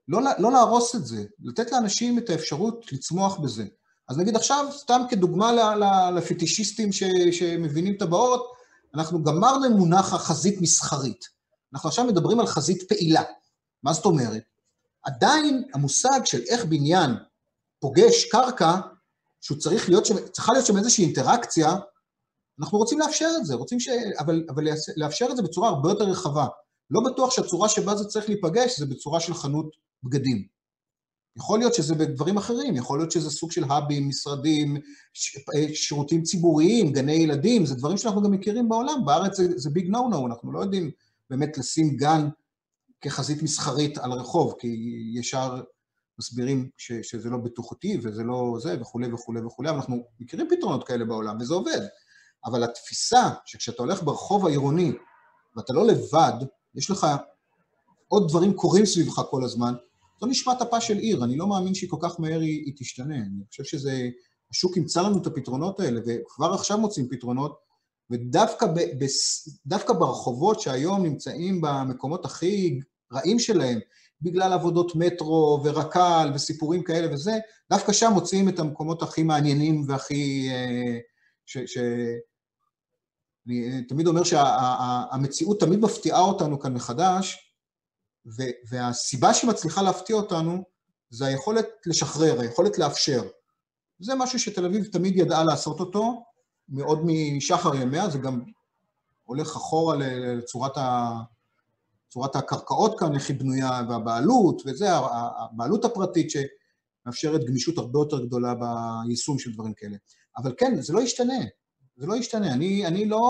לא, לא להרוס את זה, לתת לאנשים את האפשרות לצמוח בזה. אז נגיד עכשיו, סתם כדוגמה לפטישיסטים ש, שמבינים טבעות, אנחנו גמרנו עם מונח החזית מסחרית. אנחנו עכשיו מדברים על חזית פעילה. מה זאת אומרת? עדיין המושג של איך בניין פוגש קרקע שהוא צריך להיות שם, צריכה להיות שם איזושהי אינטראקציה, אנחנו רוצים לאפשר את זה, רוצים ש... אבל, אבל לאפשר את זה בצורה הרבה יותר רחבה. לא בטוח שהצורה שבה זה צריך להיפגש זה בצורה של חנות בגדים. יכול להיות שזה בדברים אחרים, יכול להיות שזה סוג של האבים, משרדים, ש... שירותים ציבוריים, גני ילדים, זה דברים שאנחנו גם מכירים בעולם, בארץ זה, זה ביג נו נו, אנחנו לא יודעים באמת לשים גן כחזית מסחרית על רחוב, כי ישר מסבירים ש, שזה לא בטוחותי וזה לא זה וכולי וכולי וכולי, אבל אנחנו מכירים פתרונות כאלה בעולם וזה עובד. אבל התפיסה שכשאתה הולך ברחוב העירוני ואתה לא לבד, יש לך עוד דברים קורים סביבך כל הזמן, זו נשמת אפה של עיר, אני לא מאמין שהיא כל כך מהר היא, היא תשתנה, אני חושב שזה השוק ימצא לנו את הפתרונות האלה, וכבר עכשיו מוצאים פתרונות, ודווקא ב, ב, ברחובות שהיום נמצאים במקומות הכי רעים שלהם, בגלל עבודות מטרו ורק"ל וסיפורים כאלה וזה, דווקא שם מוצאים את המקומות הכי מעניינים והכי... אה, ש, ש, אני תמיד אומר שהמציאות שה, תמיד מפתיעה אותנו כאן מחדש, והסיבה שהיא מצליחה להפתיע אותנו זה היכולת לשחרר, היכולת לאפשר. זה משהו שתל אביב תמיד ידעה לעשות אותו, מאוד משחר ימיה, זה גם הולך אחורה לצורת ה... צורת הקרקעות כאן, איך היא בנויה, והבעלות, וזה, הבעלות הפרטית שמאפשרת גמישות הרבה יותר גדולה ביישום של דברים כאלה. אבל כן, זה לא ישתנה, זה לא ישתנה. אני, אני לא,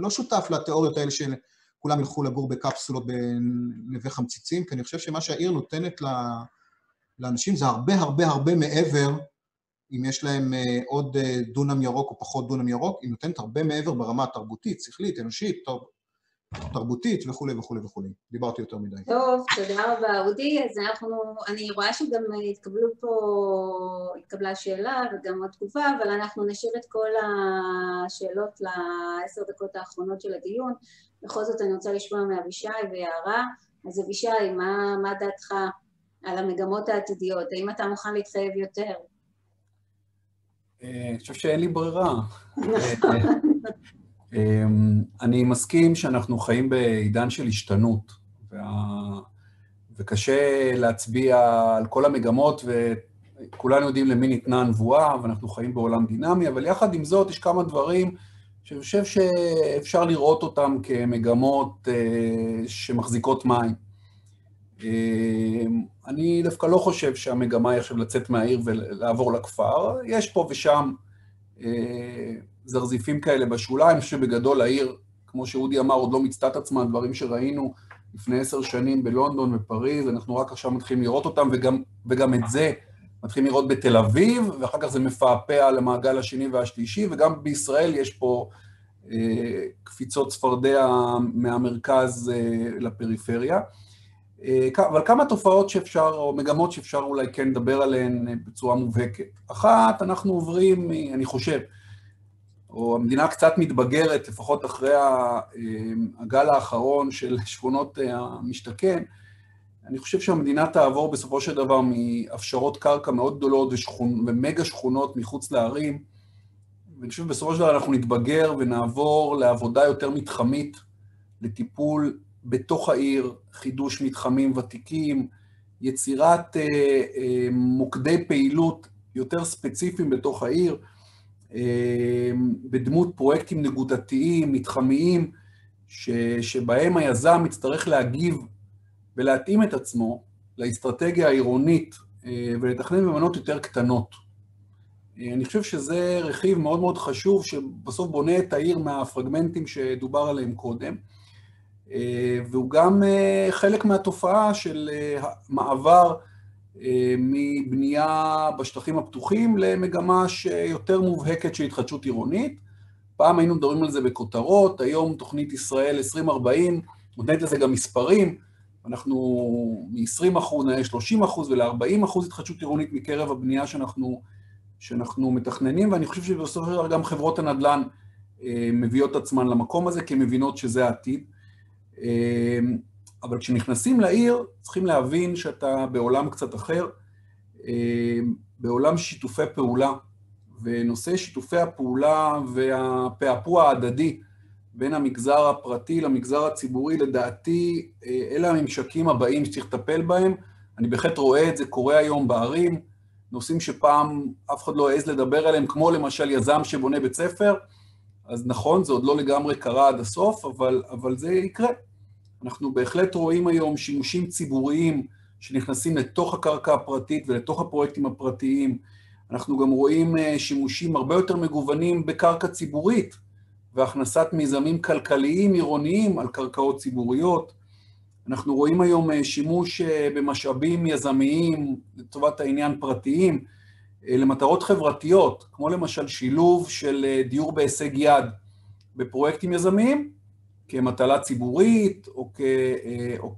לא שותף לתיאוריות האלה של כולם ילכו לגור בקפסולות בנווה חמציצים, כי אני חושב שמה שהעיר נותנת לאנשים זה הרבה הרבה הרבה מעבר, אם יש להם אה, עוד אה, דונם ירוק או פחות דונם ירוק, היא נותנת הרבה מעבר ברמה התרבותית, שכלית, אנושית, תרבותית וכולי וכולי וכולי. דיברתי יותר מדי. טוב, תודה רבה אודי. אז אנחנו, אני רואה שגם התקבלו פה, התקבלה שאלה וגם עוד תגובה, אבל אנחנו נשאיר את כל השאלות לעשר דקות האחרונות של הדיון. בכל זאת אני רוצה לשמוע מאבישי ויערה. אז אבישי, מה, מה דעתך על המגמות העתידיות? האם אתה מוכן להתחייב יותר? אה, אני חושב שאין לי ברירה. *laughs* אמ, אני מסכים שאנחנו חיים בעידן של השתנות, וה... וקשה להצביע על כל המגמות, וכולנו יודעים למי ניתנה הנבואה, ואנחנו חיים בעולם דינמי, אבל יחד עם זאת יש כמה דברים שאני חושב שאפשר לראות אותם כמגמות אה, שמחזיקות מים. אמ, אני דווקא לא חושב שהמגמה היא עכשיו לצאת מהעיר ולעבור לכפר, יש פה ושם אה, זרזיפים כאלה בשוליים, שבגדול העיר, כמו שאודי אמר, עוד לא מיצתה את עצמה, דברים שראינו לפני עשר שנים בלונדון ופריז, אנחנו רק עכשיו מתחילים לראות אותם, וגם, וגם את זה מתחילים לראות בתל אביב, ואחר כך זה מפעפע למעגל השני והשלישי, וגם בישראל יש פה אה, קפיצות צפרדע מהמרכז אה, לפריפריה. אה, אבל כמה תופעות שאפשר, או מגמות שאפשר אולי כן לדבר עליהן אה, בצורה מובהקת. אחת, אנחנו עוברים, אני חושב, או המדינה קצת מתבגרת, לפחות אחרי אה, הגל האחרון של שכונות המשתכן, אני חושב שהמדינה תעבור בסופו של דבר מהפשרות קרקע מאוד גדולות ושכונ... ומגה שכונות מחוץ לערים, ואני חושב שבסופו של דבר אנחנו נתבגר ונעבור לעבודה יותר מתחמית, לטיפול בתוך העיר, חידוש מתחמים ותיקים, יצירת אה, אה, מוקדי פעילות יותר ספציפיים בתוך העיר, אה, בדמות פרויקטים נקודתיים, מתחמיים, ש, שבהם היזם יצטרך להגיב ולהתאים את עצמו לאסטרטגיה העירונית אה, ולתכנן במנות יותר קטנות. אה, אני חושב שזה רכיב מאוד מאוד חשוב, שבסוף בונה את העיר מהפרגמנטים שדובר עליהם קודם. אה, והוא גם חלק מהתופעה של מעבר מבנייה בשטחים הפתוחים למגמה שיותר מובהקת של התחדשות עירונית. פעם היינו מדברים על זה בכותרות, היום תוכנית ישראל 2040 נותנת לזה גם מספרים, אנחנו מ-20 אחוז, 30 אחוז ול-40 אחוז התחדשות עירונית מקרב הבנייה שאנחנו, שאנחנו מתכננים, ואני חושב שבסופו של דבר גם חברות הנדל"ן מביאות עצמן למקום הזה, כי הן מבינות שזה העתיד. אבל כשנכנסים לעיר, צריכים להבין שאתה בעולם קצת אחר, אמ, בעולם שיתופי פעולה, ונושא שיתופי הפעולה והפעפוע ההדדי בין המגזר הפרטי למגזר הציבורי, לדעתי, אה, אלה הממשקים הבאים שצריך לטפל בהם. אני בהחלט רואה את זה קורה היום בערים, נושאים שפעם אף אחד לא העז לדבר עליהם, כמו למשל יזם שבונה בית ספר, אז נכון, זה עוד לא לגמרי קרה עד הסוף, אבל, אבל זה יקרה. אנחנו בהחלט רואים היום שימושים ציבוריים שנכנסים לתוך הקרקע הפרטית ולתוך הפרויקטים הפרטיים. אנחנו גם רואים אה, שימושים הרבה יותר מגוונים בקרקע ציבורית, והכנסת מיזמים כלכליים עירוניים על קרקעות ציבוריות. אנחנו רואים היום אה, שימוש אה, במשאבים יזמיים, לטובת העניין פרטיים, למטרות חברתיות, כמו למשל שילוב של דיור בהישג יד בפרויקטים יזמיים, כמטלה ציבורית או, כ, או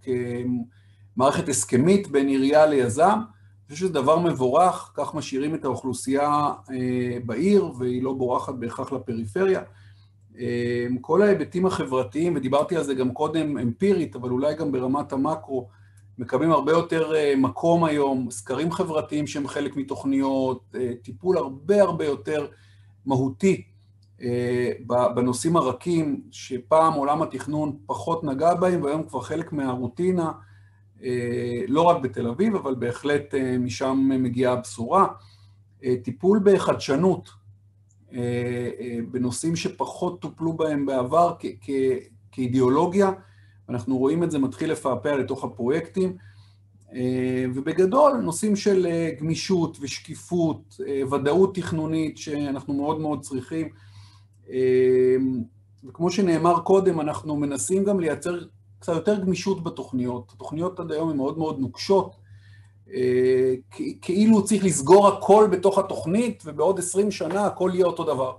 כמערכת הסכמית בין עירייה ליזם, אני חושב שזה דבר מבורך, כך משאירים את האוכלוסייה בעיר והיא לא בורחת בהכרח לפריפריה. כל ההיבטים החברתיים, ודיברתי על זה גם קודם אמפירית, אבל אולי גם ברמת המקרו, מקבלים הרבה יותר מקום היום, סקרים חברתיים שהם חלק מתוכניות, טיפול הרבה הרבה יותר מהותי בנושאים הרכים, שפעם עולם התכנון פחות נגע בהם, והיום כבר חלק מהרוטינה, לא רק בתל אביב, אבל בהחלט משם מגיעה הבשורה. טיפול בחדשנות, בנושאים שפחות טופלו בהם בעבר כאידיאולוגיה, אנחנו רואים את זה מתחיל לפעפע לתוך הפרויקטים, ובגדול, נושאים של גמישות ושקיפות, ודאות תכנונית שאנחנו מאוד מאוד צריכים. וכמו שנאמר קודם, אנחנו מנסים גם לייצר קצת יותר גמישות בתוכניות. התוכניות עד היום הן מאוד מאוד נוקשות, כאילו צריך לסגור הכל בתוך התוכנית, ובעוד עשרים שנה הכל יהיה אותו דבר.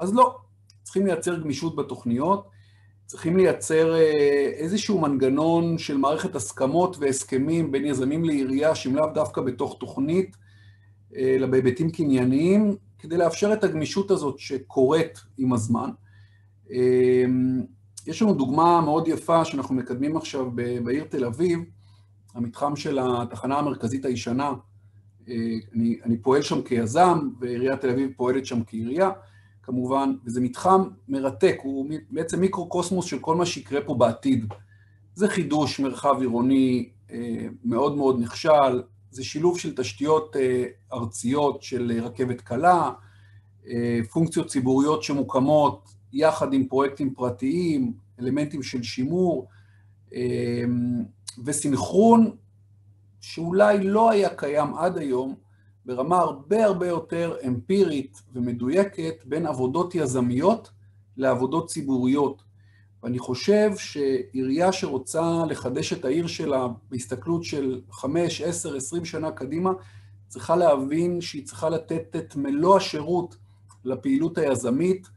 אז לא, צריכים לייצר גמישות בתוכניות, צריכים לייצר איזשהו מנגנון של מערכת הסכמות והסכמים בין יזמים לעירייה, שהם לאו דווקא בתוך תוכנית, אלא בהיבטים קנייניים, כדי לאפשר את הגמישות הזאת שקורית עם הזמן. יש לנו דוגמה מאוד יפה שאנחנו מקדמים עכשיו בעיר תל אביב, המתחם של התחנה המרכזית הישנה, אני, אני פועל שם כיזם, ועיריית תל אביב פועלת שם כעירייה, כמובן, וזה מתחם מרתק, הוא בעצם מיקרו-קוסמוס של כל מה שיקרה פה בעתיד. זה חידוש מרחב עירוני מאוד מאוד נכשל, זה שילוב של תשתיות ארציות של רכבת קלה, פונקציות ציבוריות שמוקמות יחד עם פרויקטים פרטיים, אלמנטים של שימור, וסינכרון שאולי לא היה קיים עד היום, ברמה הרבה הרבה יותר אמפירית ומדויקת בין עבודות יזמיות לעבודות ציבוריות. ואני חושב שעירייה שרוצה לחדש את העיר שלה בהסתכלות של חמש, עשר, עשרים שנה קדימה, צריכה להבין שהיא צריכה לתת את מלוא השירות לפעילות היזמית,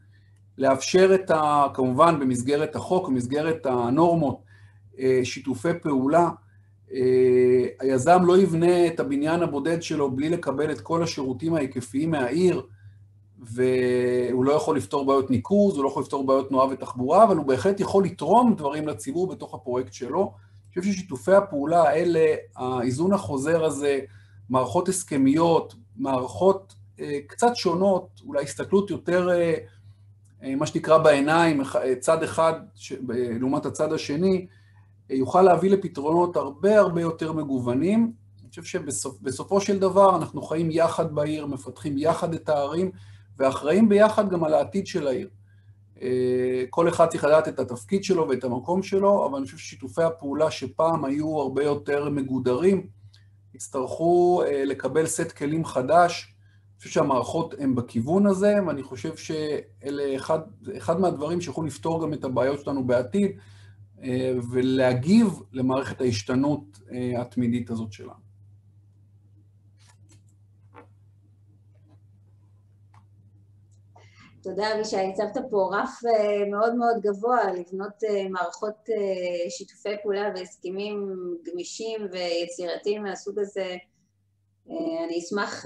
לאפשר את ה... כמובן במסגרת החוק, במסגרת הנורמות, שיתופי פעולה. היזם לא יבנה את הבניין הבודד שלו בלי לקבל את כל השירותים ההיקפיים מהעיר, והוא לא יכול לפתור בעיות ניקוז, הוא לא יכול לפתור בעיות תנועה ותחבורה, אבל הוא בהחלט יכול לתרום דברים לציבור בתוך הפרויקט שלו. אני חושב ששיתופי הפעולה האלה, האיזון החוזר הזה, מערכות הסכמיות, מערכות קצת שונות, אולי הסתכלות יותר, מה שנקרא בעיניים, צד אחד לעומת הצד השני, יוכל להביא לפתרונות הרבה הרבה יותר מגוונים. אני חושב שבסופו של דבר אנחנו חיים יחד בעיר, מפתחים יחד את הערים, ואחראים ביחד גם על העתיד של העיר. כל אחד צריך לדעת את התפקיד שלו ואת המקום שלו, אבל אני חושב ששיתופי הפעולה שפעם היו הרבה יותר מגודרים, יצטרכו לקבל סט כלים חדש. אני חושב שהמערכות הן בכיוון הזה, ואני חושב שאלה אחד, אחד מהדברים שיכולו לפתור גם את הבעיות שלנו בעתיד, ולהגיב למערכת ההשתנות התמידית הזאת שלנו. תודה, אבישי. הצבת פה רף מאוד מאוד גבוה לבנות מערכות שיתופי פעולה והסכמים גמישים ויצירתיים מהסוג הזה. אני אשמח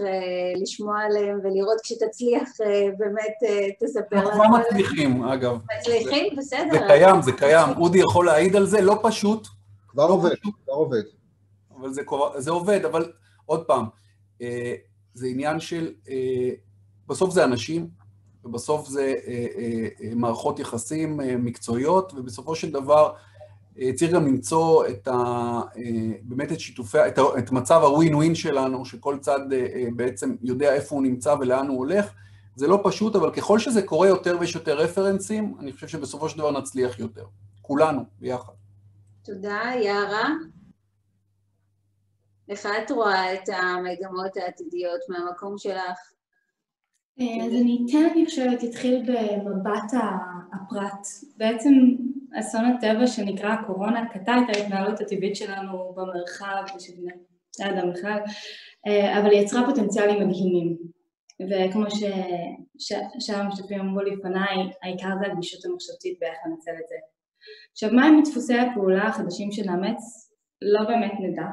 לשמוע עליהם ולראות כשתצליח באמת תספר לנו. אנחנו כבר מצליחים, אגב. מצליחים? בסדר. זה קיים, זה קיים. אודי יכול להעיד על זה, לא פשוט. כבר עובד, כבר עובד. אבל זה עובד, אבל עוד פעם, זה עניין של, בסוף זה אנשים, ובסוף זה מערכות יחסים מקצועיות, ובסופו של דבר צריך גם למצוא את ה... באמת את שיתופי, את מצב הווין ווין שלנו, שכל צד בעצם יודע איפה הוא נמצא ולאן הוא הולך. זה לא פשוט, אבל ככל שזה קורה יותר ויש יותר רפרנסים, אני חושב שבסופו של דבר נצליח יותר. כולנו, ביחד. תודה. יערה? איך את רואה את המגמות העתידיות מהמקום שלך? אז אני אתן, אני חושבת, אתחיל במבט הפרט. בעצם אסון הטבע שנקרא הקורונה קטע את ההתנהלות הטבעית שלנו במרחב ושל בני אדם בכלל, אבל היא יצרה פוטנציאלים מדהימים. וכמו ששאר המשתתפים אמרו לפניי, העיקר זה הגמישות המחשבתית באיך לנצל את זה. עכשיו, מהם דפוסי הפעולה החדשים שנאמץ? לא באמת נדע.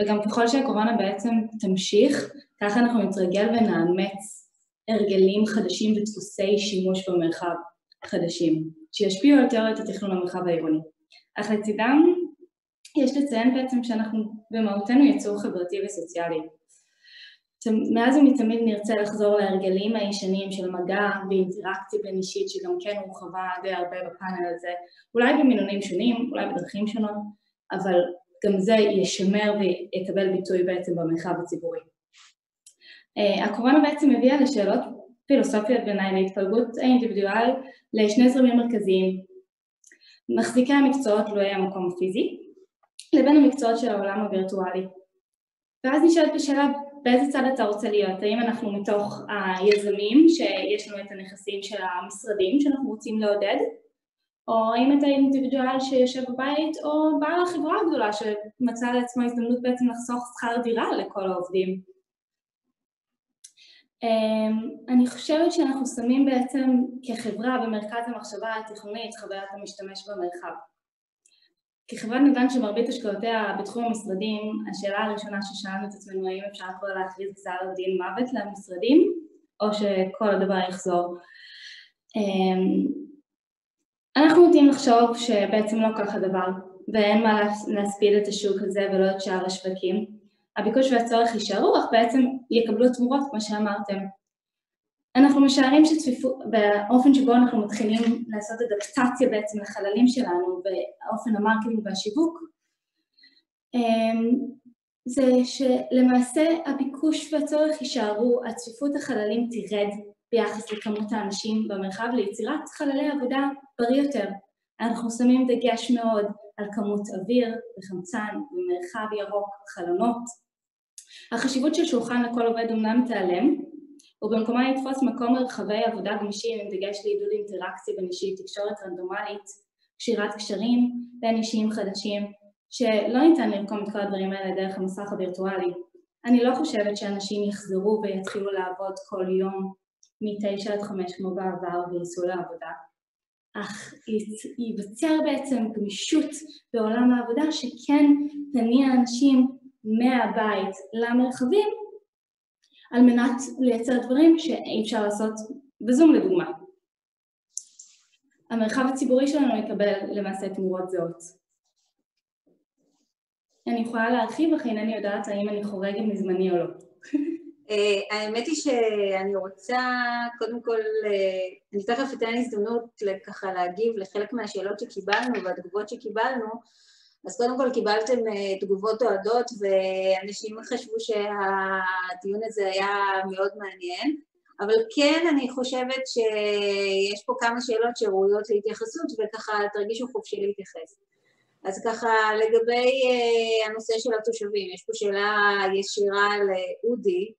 וגם ככל שהקורונה בעצם תמשיך, ככה אנחנו נתרגל ונאמץ הרגלים חדשים ודפוסי שימוש במרחב חדשים, שישפיעו על תיאוריית התכנון במרחב העירוני. אך לצידם יש לציין בעצם שאנחנו במהותנו יצור חברתי וסוציאלי. מאז ומתמיד נרצה לחזור להרגלים הישנים של מגע ואינטראקציה בין אישית שגם כן הורחבה די הרבה בפאנל הזה, אולי במינונים שונים, אולי בדרכים שונות, אבל גם זה ישמר ויקבל ביטוי בעצם במרחב הציבורי. Uh, הקורונה בעצם הביאה לשאלות פילוסופיות בעיניי להתפלגות האינדיבידואל לשני זרמים מרכזיים, מחזיקי המקצועות תלויי המקום הפיזי, לבין המקצועות של העולם הווירטואלי. ואז נשאלת בשאלה באיזה צד אתה רוצה להיות, האם אנחנו מתוך היזמים שיש לנו את הנכסים של המשרדים שאנחנו רוצים לעודד, או האם אתה אינדיבידואל שיושב בבית, או בעל החברה הגדולה שמצא לעצמו הזדמנות בעצם לחסוך שכר דירה לכל העובדים. אמ, אני חושבת שאנחנו שמים בעצם כחברה במרכז המחשבה התכנונית חוויית המשתמש במרחב. כחברת נדל"ן שמרבית השקעותיה בתחום המשרדים, השאלה הראשונה ששאלנו את עצמנו האם אפשר כבר להכריז גזר דין מוות למשרדים או שכל הדבר יחזור. אמ, אנחנו נוטים לחשוב שבעצם לא כך הדבר ואין מה להספיד את השוק הזה ולא את שאר השווקים. הביקוש והצורך יישארו אך בעצם יקבלו תמורות כמו שאמרתם אנחנו משערים שבאופן שבו אנחנו מתחילים לעשות אדפטציה בעצם לחללים שלנו באופן ה marketing והשיווק אמ, זה שלמעשה הביקוש והצורך יישארו, הצפיפות החללים תרד ביחס לכמות האנשים במרחב ליצירת חללי עבודה בריא יותר. אנחנו שמים דגש מאוד על כמות אוויר וחמצן ומרחב ירוק, חלונות. החשיבות של שולחן לכל עובד אמנם תיעלם, ובמקומה יתפוס מקום מרחבי עבודה גמישים עם דגש לעידוד אינטראקציה בין אישית, תקשורת רנדומלית, קשירת קשרים בין אישיים חדשים, שלא ניתן לרקום את כל הדברים האלה דרך המסך הווירטואלי. אני לא חושבת שאנשים יחזרו ויתחילו לעבוד כל יום מתשע עד חמש כמו בעבר וייסעו לעבודה, אך ייווצר בעצם גמישות בעולם העבודה שכן תניע אנשים מהבית למרחבים על מנת לייצר דברים שאי אפשר לעשות בזום לדוגמה. המרחב הציבורי שלנו יקבל למעשה תמורות זהות. אני יכולה להרחיב, אך אינני יודעת האם אני חורגת מזמני או לא. *laughs* אה, האמת היא שאני רוצה, קודם כל, אה, אני תכף אתן הזדמנות ככה להגיב לחלק מהשאלות שקיבלנו והתגובות שקיבלנו, אז קודם כל קיבלתם אה, תגובות אוהדות ואנשים חשבו שהדיון הזה היה מאוד מעניין, אבל כן אני חושבת שיש פה כמה שאלות שראויות להתייחסות וככה תרגישו חופשי להתייחס. אז ככה לגבי הנושא של התושבים, יש פה שאלה ישירה לאודי,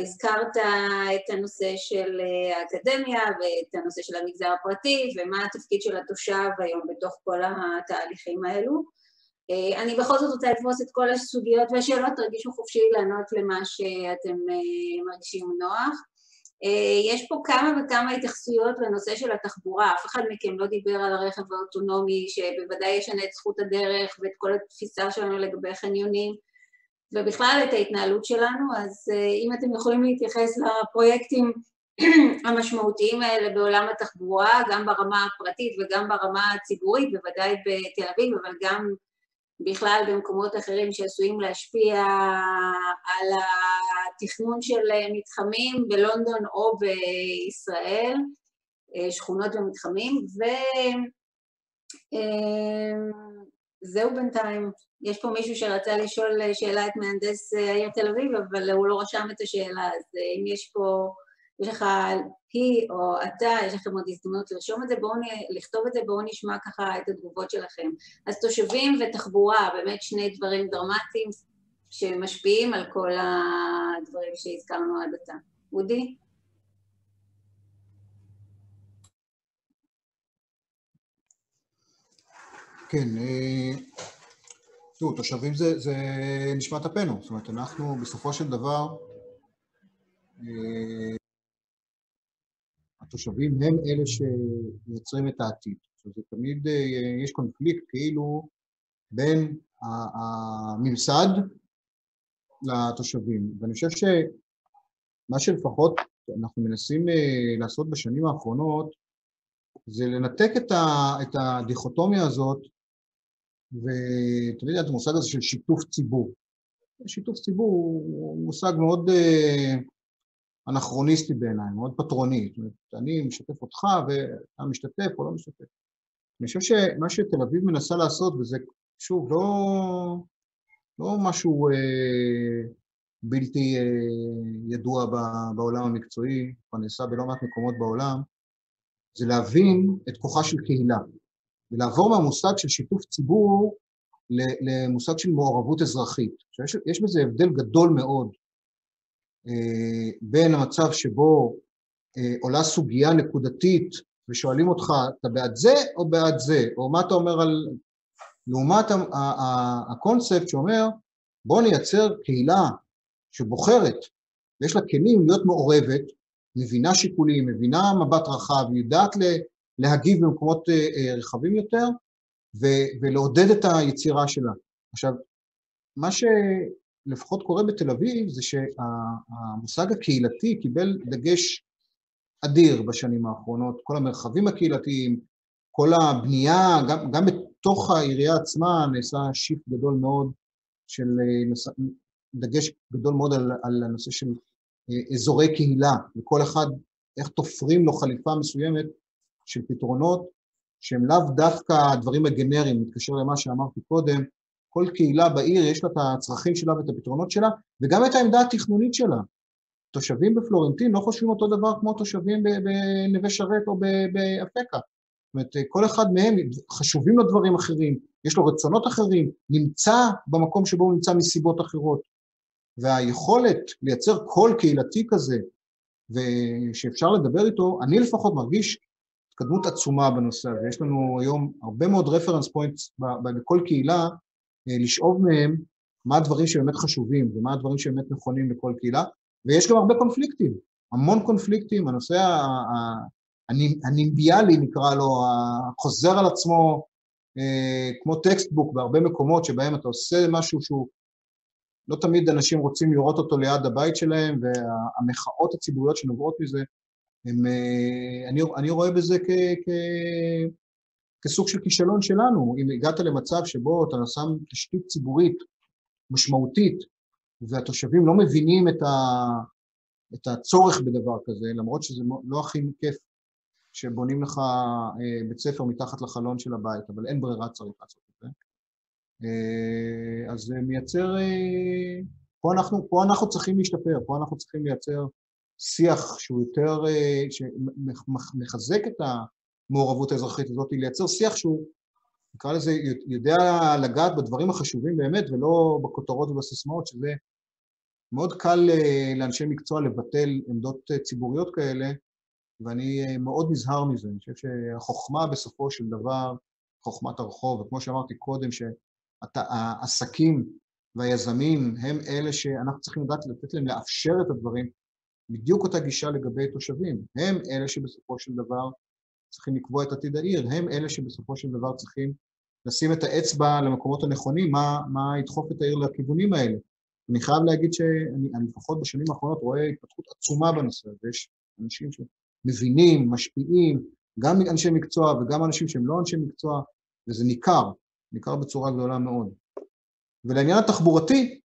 הזכרת את הנושא של אה, האקדמיה ואת הנושא של המגזר הפרטי ומה התפקיד של התושב היום בתוך כל התהליכים האלו. אה, אני בכל זאת רוצה לתפוס את כל הסוגיות והשאלות, תרגישו חופשי לענות למה שאתם מרגישים נוח. יש פה כמה וכמה התייחסויות לנושא של התחבורה, אף אחד מכם לא דיבר על הרכב האוטונומי שבוודאי ישנה את זכות הדרך ואת כל התפיסה שלנו לגבי חניונים. ובכלל את ההתנהלות שלנו, אז אה, אם אתם יכולים להתייחס לפרויקטים *clears throat* המשמעותיים האלה בעולם התחבורה, גם ברמה הפרטית וגם ברמה הציבורית, בוודאי בתל אביב, אבל גם בכלל במקומות אחרים שעשויים להשפיע על התכנון של מתחמים בלונדון או בישראל, אה, שכונות ומתחמים, וזהו אה, בינתיים. יש פה מישהו שרצה לשאול שאלה את מהנדס אה, העיר תל אביב, אבל הוא לא רשם את השאלה, אז אה, אם יש פה, יש לך היא או אתה, יש לכם עוד הזדמנות לרשום את זה, בואו, לכתוב את זה, בואו נשמע ככה את התגובות שלכם. אז תושבים ותחבורה, באמת שני דברים דרמטיים שמשפיעים על כל הדברים שהזכרנו עד עתה. אודי? כן, אה, תראו, תושבים זה, זה נשמת אפנו, זאת אומרת, אנחנו בסופו של דבר, אה, התושבים הם אלה שמייצרים את העתיד. עכשיו, זה תמיד, אה, יש קונפליקט כאילו בין הממסד לתושבים. ואני חושב שמה שלפחות אנחנו מנסים לעשות בשנים האחרונות זה לנתק את הדיכוטומיה הזאת ותמיד את המושג הזה של שיתוף ציבור. שיתוף ציבור הוא מושג מאוד אה, אנכרוניסטי בעיניי, מאוד פטרוני. זאת אומרת, אני משתף אותך ואתה משתתף או לא משתתף. אני חושב שמה שתל אביב מנסה לעשות, וזה שוב לא, לא משהו אה, בלתי אה, ידוע בעולם המקצועי, כבר נעשה בלא מעט מקומות בעולם, זה להבין את כוחה של קהילה, ולעבור מהמושג של שיתוף ציבור למושג של מעורבות אזרחית. עכשיו, יש בזה הבדל גדול מאוד אה, בין המצב שבו אה, עולה סוגיה נקודתית ושואלים אותך, אתה בעד זה או בעד זה? או מה אתה אומר על... לעומת הקונספט שאומר, בוא נייצר קהילה שבוחרת ויש לה כלים להיות מעורבת, מבינה שיקולים, מבינה מבט רחב, יודעת להגיב במקומות אה, רחבים יותר ולעודד את היצירה שלה. עכשיו, מה שלפחות קורה בתל אביב זה שהמושג הקהילתי קיבל דגש אדיר בשנים האחרונות, כל המרחבים הקהילתיים, כל הבנייה, גם, גם בתוך העירייה עצמה נעשה שיפט גדול מאוד של דגש גדול מאוד על, על הנושא של אה, אזורי קהילה, וכל אחד, איך תופרים לו חליפה מסוימת של פתרונות שהם לאו דווקא הדברים הגנריים, מתקשר למה שאמרתי קודם, כל קהילה בעיר יש לה את הצרכים שלה ואת הפתרונות שלה, וגם את העמדה התכנונית שלה. תושבים בפלורנטין לא חושבים אותו דבר כמו תושבים בנווה שרת או באפקה. זאת אומרת, כל אחד מהם חשובים לו דברים אחרים, יש לו רצונות אחרים, נמצא במקום שבו הוא נמצא מסיבות אחרות. והיכולת לייצר קול קהילתי כזה, ושאפשר לדבר איתו, אני לפחות מרגיש התקדמות עצומה בנושא הזה. יש לנו היום הרבה מאוד reference points בכל קהילה, אה, לשאוב מהם מה הדברים שבאמת חשובים ומה הדברים שבאמת נכונים לכל קהילה, ויש גם הרבה קונפליקטים, המון קונפליקטים, הנושא הנימביאלי נקרא לו, החוזר על עצמו אה, כמו textbook בהרבה מקומות שבהם אתה עושה משהו שהוא, לא תמיד אנשים רוצים לראות אותו ליד הבית שלהם, והמחאות הציבוריות שנובעות מזה, הם, אה, אני, אני רואה בזה כ, כ, כסוג של כישלון שלנו. אם הגעת למצב שבו אתה שם תשתית ציבורית משמעותית, והתושבים לא מבינים את, ה, את הצורך בדבר כזה, למרות שזה לא הכי כיף שבונים לך אה, בית ספר מתחת לחלון של הבית, אבל אין ברירה, צריך לעשות את זה. אה, אז זה מייצר, פה אנחנו, פה אנחנו צריכים להשתפר, פה אנחנו צריכים לייצר שיח שהוא יותר, שמחזק את המעורבות האזרחית הזאת, לייצר שיח שהוא, נקרא לזה, יודע לגעת בדברים החשובים באמת ולא בכותרות ובסיסמאות, שזה מאוד קל אה, לאנשי מקצוע לבטל עמדות אה, ציבוריות כאלה, ואני אה, מאוד נזהר מזה. אני חושב שהחוכמה בסופו של דבר, חוכמת הרחוב, וכמו שאמרתי קודם, שהעסקים והיזמים הם אלה שאנחנו צריכים לדעת לתת להם לאפשר את הדברים, בדיוק אותה גישה לגבי תושבים. הם אלה שבסופו של דבר צריכים לקבוע את עתיד העיר, הם אלה שבסופו של דבר צריכים לשים את האצבע למקומות הנכונים, מה, מה ידחוף את העיר לכיוונים האלה. אני חייב להגיד שאני לפחות בשנים האחרונות רואה התפתחות עצומה בנושא הזה, יש אנשים שמבינים, משפיעים, גם אנשי מקצוע וגם אנשים שהם לא אנשי מקצוע, וזה ניכר, ניכר בצורה גדולה מאוד. ולעניין התחבורתי,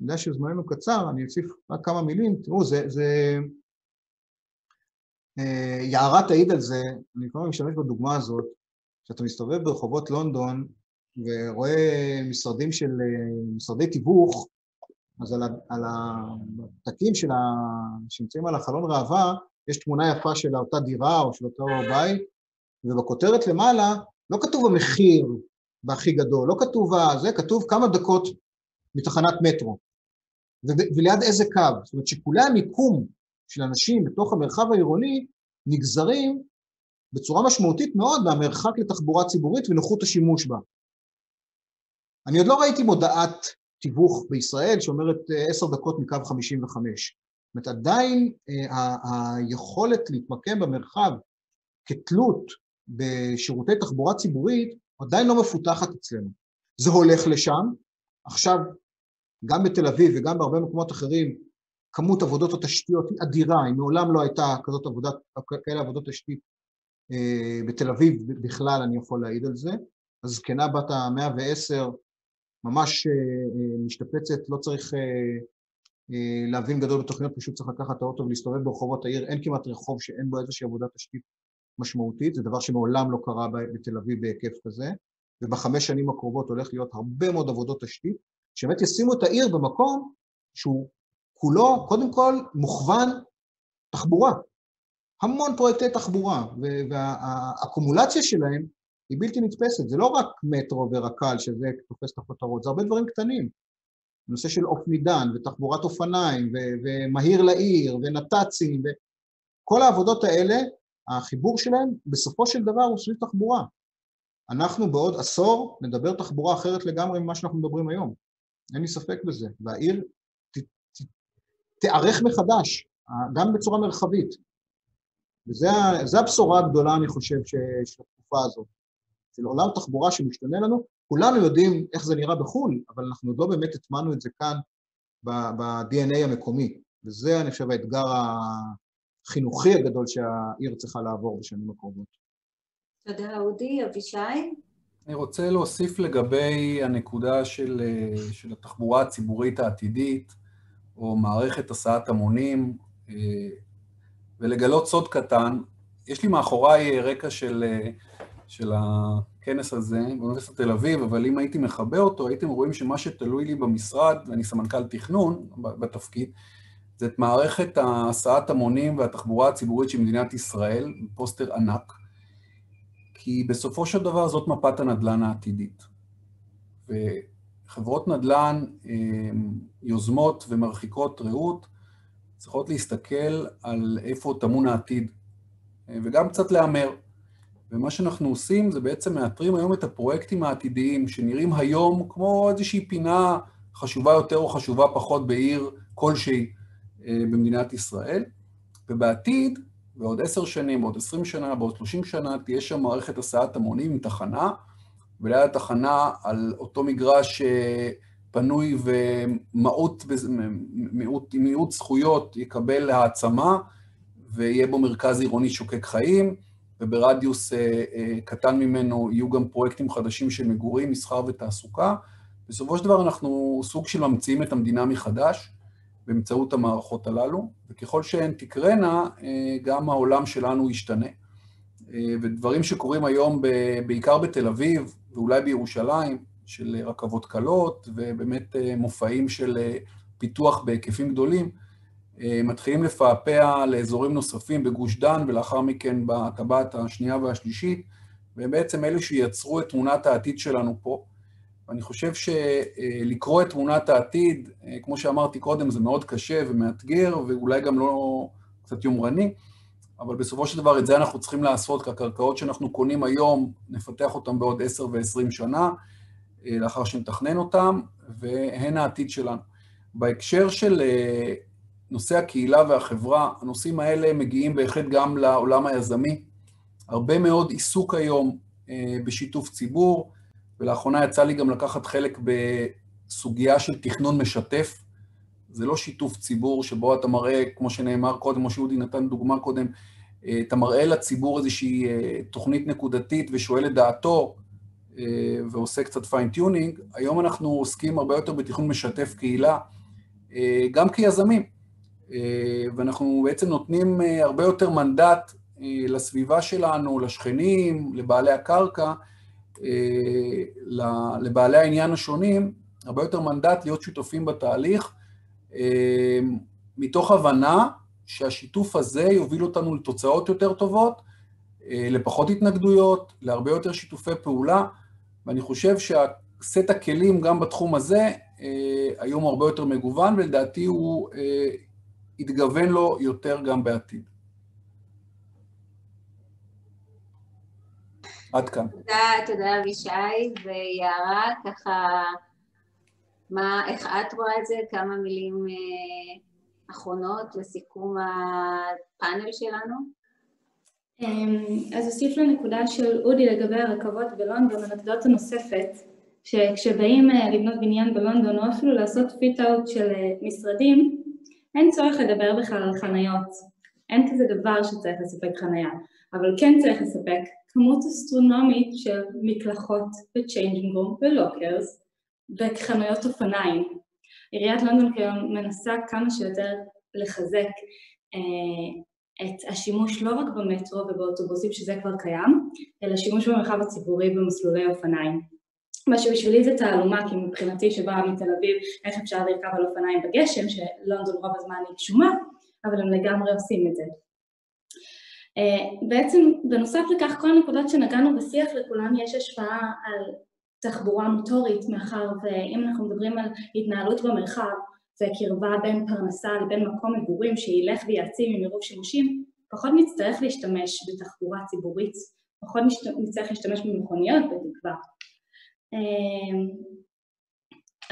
אני יודע שזמננו קצר, אני אוסיף רק כמה מילים. תראו, זה... זה... אה, יערה תעיד על זה, אני הזמן משתמש בדוגמה הזאת, כשאתה מסתובב ברחובות לונדון ורואה משרדים של, אה, משרדי תיווך, אז על, על הפתקים של ה... שנמצאים על החלון ראווה, יש תמונה יפה של אותה דירה או של אותו בית, ובכותרת למעלה לא כתוב המחיר בהכי גדול, לא כתוב זה, כתוב כמה דקות מתחנת מטרו. וליד איזה קו. זאת אומרת שיקולי המיקום של אנשים בתוך המרחב העירוני נגזרים בצורה משמעותית מאוד מהמרחק לתחבורה ציבורית ונוחות השימוש בה. אני עוד לא ראיתי מודעת תיווך בישראל שאומרת אה, עשר דקות מקו 55. זאת אומרת, עדיין אה, היכולת להתמקם במרחב כתלות בשירותי תחבורה ציבורית עדיין לא מפותחת אצלנו. זה הולך לשם. עכשיו, גם בתל אביב וגם בהרבה מקומות אחרים, כמות עבודות התשתיות היא אדירה, היא מעולם לא הייתה כזאת עבודת, כאלה עבודות תשתית אה, בתל אביב בכלל, אני יכול להעיד על זה. הזקנה בת המאה ועשר ממש אה, אה, משתפצת, לא צריך להבין גדול בתוכניות, פשוט צריך לקחת את האוטו ולהסתובב ברחובות העיר, אין כמעט רחוב שאין בו איזושהי עבודת תשתית משמעותית, זה דבר שמעולם לא קרה בתל אביב בהיקף כזה, ובחמש שנים הקרובות הולך להיות הרבה מאוד עבודות תשתית, שבאמת ישימו את העיר במקום שהוא כולו, קודם כל, מוכוון תחבורה. המון פרויקטי תחבורה, והאקומולציה שלהם היא בלתי נתפסת. זה לא רק מטרו ורק"ל שזה תופס את הכותרות, זה הרבה דברים קטנים. נושא של אופנידן ותחבורת אופניים ומהיר לעיר ונת"צים וכל העבודות האלה, החיבור שלהם בסופו של דבר הוא סביב תחבורה. אנחנו בעוד עשור נדבר תחבורה אחרת לגמרי ממה שאנחנו מדברים היום. אין לי ספק בזה. והעיר תיערך מחדש, גם בצורה מרחבית. וזו הבשורה הגדולה, אני חושב, של התקופה הזאת. של עולם תחבורה שמשתנה לנו, כולנו יודעים איך זה נראה בחו"ל, אבל אנחנו עוד לא באמת הטמענו את זה כאן ב-DNA המקומי. וזה, אני חושב, האתגר החינוכי הגדול שהעיר צריכה לעבור בשנים הקרובות. תודה, אודי. אבישי? אני רוצה להוסיף לגבי הנקודה של, של התחבורה הציבורית העתידית, או מערכת הסעת המונים, ולגלות סוד קטן. יש לי מאחוריי רקע של, של הכנס הזה באוניברסיטת תל אביב, אבל אם הייתי מכבה אותו, הייתם רואים שמה שתלוי לי במשרד, ואני סמנכ"ל תכנון בתפקיד, זה את מערכת הסעת המונים והתחבורה הציבורית של מדינת ישראל, פוסטר ענק, כי בסופו של דבר זאת מפת הנדל"ן העתידית. וחברות נדל"ן יוזמות ומרחיקות ראות, צריכות להסתכל על איפה טמון העתיד, וגם קצת להמר. ומה שאנחנו עושים זה בעצם מאתרים היום את הפרויקטים העתידיים שנראים היום כמו איזושהי פינה חשובה יותר או חשובה פחות בעיר כלשהי במדינת ישראל, ובעתיד, בעוד עשר שנים, בעוד עשרים שנה, בעוד שלושים שנה, תהיה שם מערכת הסעת המונים עם תחנה, וליד התחנה על אותו מגרש פנוי ומיעוט מיעוט, מיעוט זכויות יקבל העצמה, ויהיה בו מרכז עירוני שוקק חיים, וברדיוס קטן ממנו יהיו גם פרויקטים חדשים של מגורים, מסחר ותעסוקה. בסופו של דבר אנחנו סוג של ממציאים את המדינה מחדש באמצעות המערכות הללו, וככל שהן תקרנה, גם העולם שלנו ישתנה. ודברים שקורים היום בעיקר בתל אביב, ואולי בירושלים, של רכבות קלות, ובאמת מופעים של פיתוח בהיקפים גדולים, מתחילים לפעפע לאזורים נוספים בגוש דן, ולאחר מכן בטבעת השנייה והשלישית, והם בעצם אלו שיצרו את תמונת העתיד שלנו פה. ואני חושב שלקרוא את תמונת העתיד, כמו שאמרתי קודם, זה מאוד קשה ומאתגר, ואולי גם לא קצת יומרני, אבל בסופו של דבר את זה אנחנו צריכים לעשות, כי הקרקעות שאנחנו קונים היום, נפתח אותן בעוד עשר ועשרים שנה, לאחר שנתכנן אותן, והן העתיד שלנו. בהקשר של נושא הקהילה והחברה, הנושאים האלה מגיעים בהחלט גם לעולם היזמי. הרבה מאוד עיסוק היום בשיתוף ציבור, ולאחרונה יצא לי גם לקחת חלק בסוגיה של תכנון משתף. זה לא שיתוף ציבור שבו אתה מראה, כמו שנאמר קודם, כמו שאודי נתן דוגמה קודם, אתה מראה לציבור איזושהי תוכנית נקודתית ושואל את דעתו, ועושה קצת fine-tuning. היום אנחנו עוסקים הרבה יותר בתכנון משתף קהילה, גם כיזמים. ואנחנו בעצם נותנים הרבה יותר מנדט לסביבה שלנו, לשכנים, לבעלי הקרקע, לבעלי העניין השונים, הרבה יותר מנדט להיות שותפים בתהליך, מתוך הבנה שהשיתוף הזה יוביל אותנו לתוצאות יותר טובות, לפחות התנגדויות, להרבה יותר שיתופי פעולה, ואני חושב שהסט הכלים גם בתחום הזה היום הרבה יותר מגוון, ולדעתי הוא יתגוון לו יותר גם בעתיד. עד כאן. תודה, תודה אבישי, ויערה, ככה, מה, איך את רואה את זה? כמה מילים אה, אחרונות לסיכום הפאנל שלנו? אז אוסיף לנקודה של אודי לגבי הרכבות בלונדון, אנקדוטה נוספת, שכשבאים לבנות בניין בלונדון או אפילו לעשות fit out של משרדים, אין צורך לדבר בכלל על חניות, אין כזה דבר שצריך לספק חניה, אבל כן צריך לספק כמות אסטרונומית של מקלחות ו changing room ו lockers וחנויות אופניים. עיריית לונדון כיום מנסה כמה שיותר לחזק אה, את השימוש לא רק במטרו ובאוטובוסים שזה כבר קיים, אלא שימוש במרחב הציבורי במסלולי אופניים. מה שבשבילי זה תעלומה, כי מבחינתי שבאה מתל אביב, איך אפשר לרכב על אופניים בגשם, שלונדון רוב הזמן היא גשומה, אבל הם לגמרי עושים את זה. אה, בעצם בנוסף לכך כל הנקודות שנגענו בשיח לכולם יש השפעה על תחבורה מוטורית מאחר ואם אנחנו מדברים על התנהלות במרחב וקרבה בין פרנסה לבין מקום מגורים שילך ויעצים עם עירוב שימושים פחות נצטרך להשתמש בתחבורה ציבורית, פחות נצטרך להשתמש במכוניות בתקווה. אה,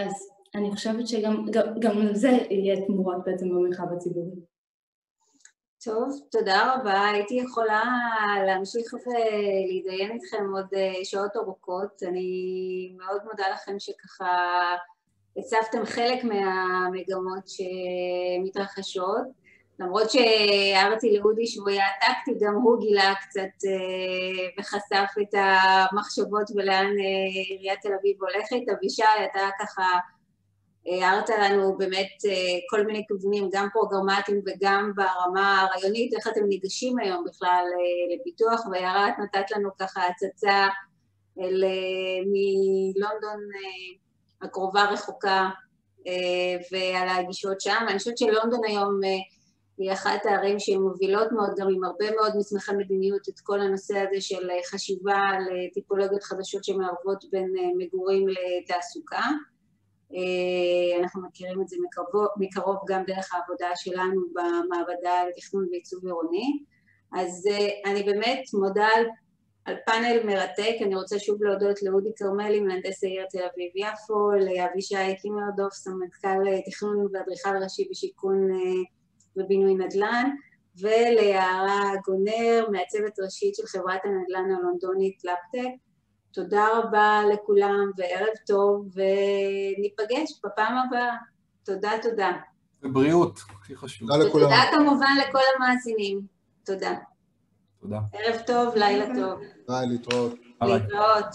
אז אני חושבת שגם על זה יהיה תמורות בעצם במרחב הציבורי. טוב, תודה רבה. הייתי יכולה להמשיך ולהתדיין איתכם עוד אה, שעות ארוכות. אני מאוד מודה לכם שככה הצפתם חלק מהמגמות שמתרחשות. למרות שהערתי לאודי שהוא היה טקטי, גם הוא גילה קצת אה, וחשף את המחשבות ולאן אה, עיריית תל אביב הולכת. אבישי, אתה ככה הערת לנו באמת אה, כל מיני כיוונים, גם פרוגרמטיים וגם ברמה הרעיונית, איך אתם ניגשים היום בכלל אה, לפיתוח, והערה את נתת לנו ככה הצצה אה, מלונדון הקרובה רחוקה ועל הגישות שם. אני חושבת שלונדון היום היא אחת הערים שהן מובילות מאוד, גם עם הרבה מאוד מסמכי מדיניות, את כל הנושא הזה של חשיבה על טיפולוגיות חדשות שמערבות בין מגורים לתעסוקה. אה, אנחנו מכירים את זה מקרוב, מקרוב גם דרך העבודה שלנו במעבדה לתכנון ועיצוב עירוני. אז אה, אני באמת מודה על, על פאנל מרתק, אני רוצה שוב להודות לאודי כרמלי, מהנדס העיר תל אביב-יפו, לאבישי קימרדוף, סמנכ"ל תכנון ואדריכל ראשי בשיכון אה, ובינוי נדל"ן, וליערה גונר, מעצבת ראשית של חברת הנדל"ן הלונדונית לפטק. תודה רבה לכולם וערב טוב, וניפגש בפעם הבאה. תודה, תודה. ובריאות, הכי חשוב. תודה לכולם. ותודה כמובן לכל המאזינים. תודה. תודה. ערב טוב, לילה טוב. ביי, להתראות. להתראות.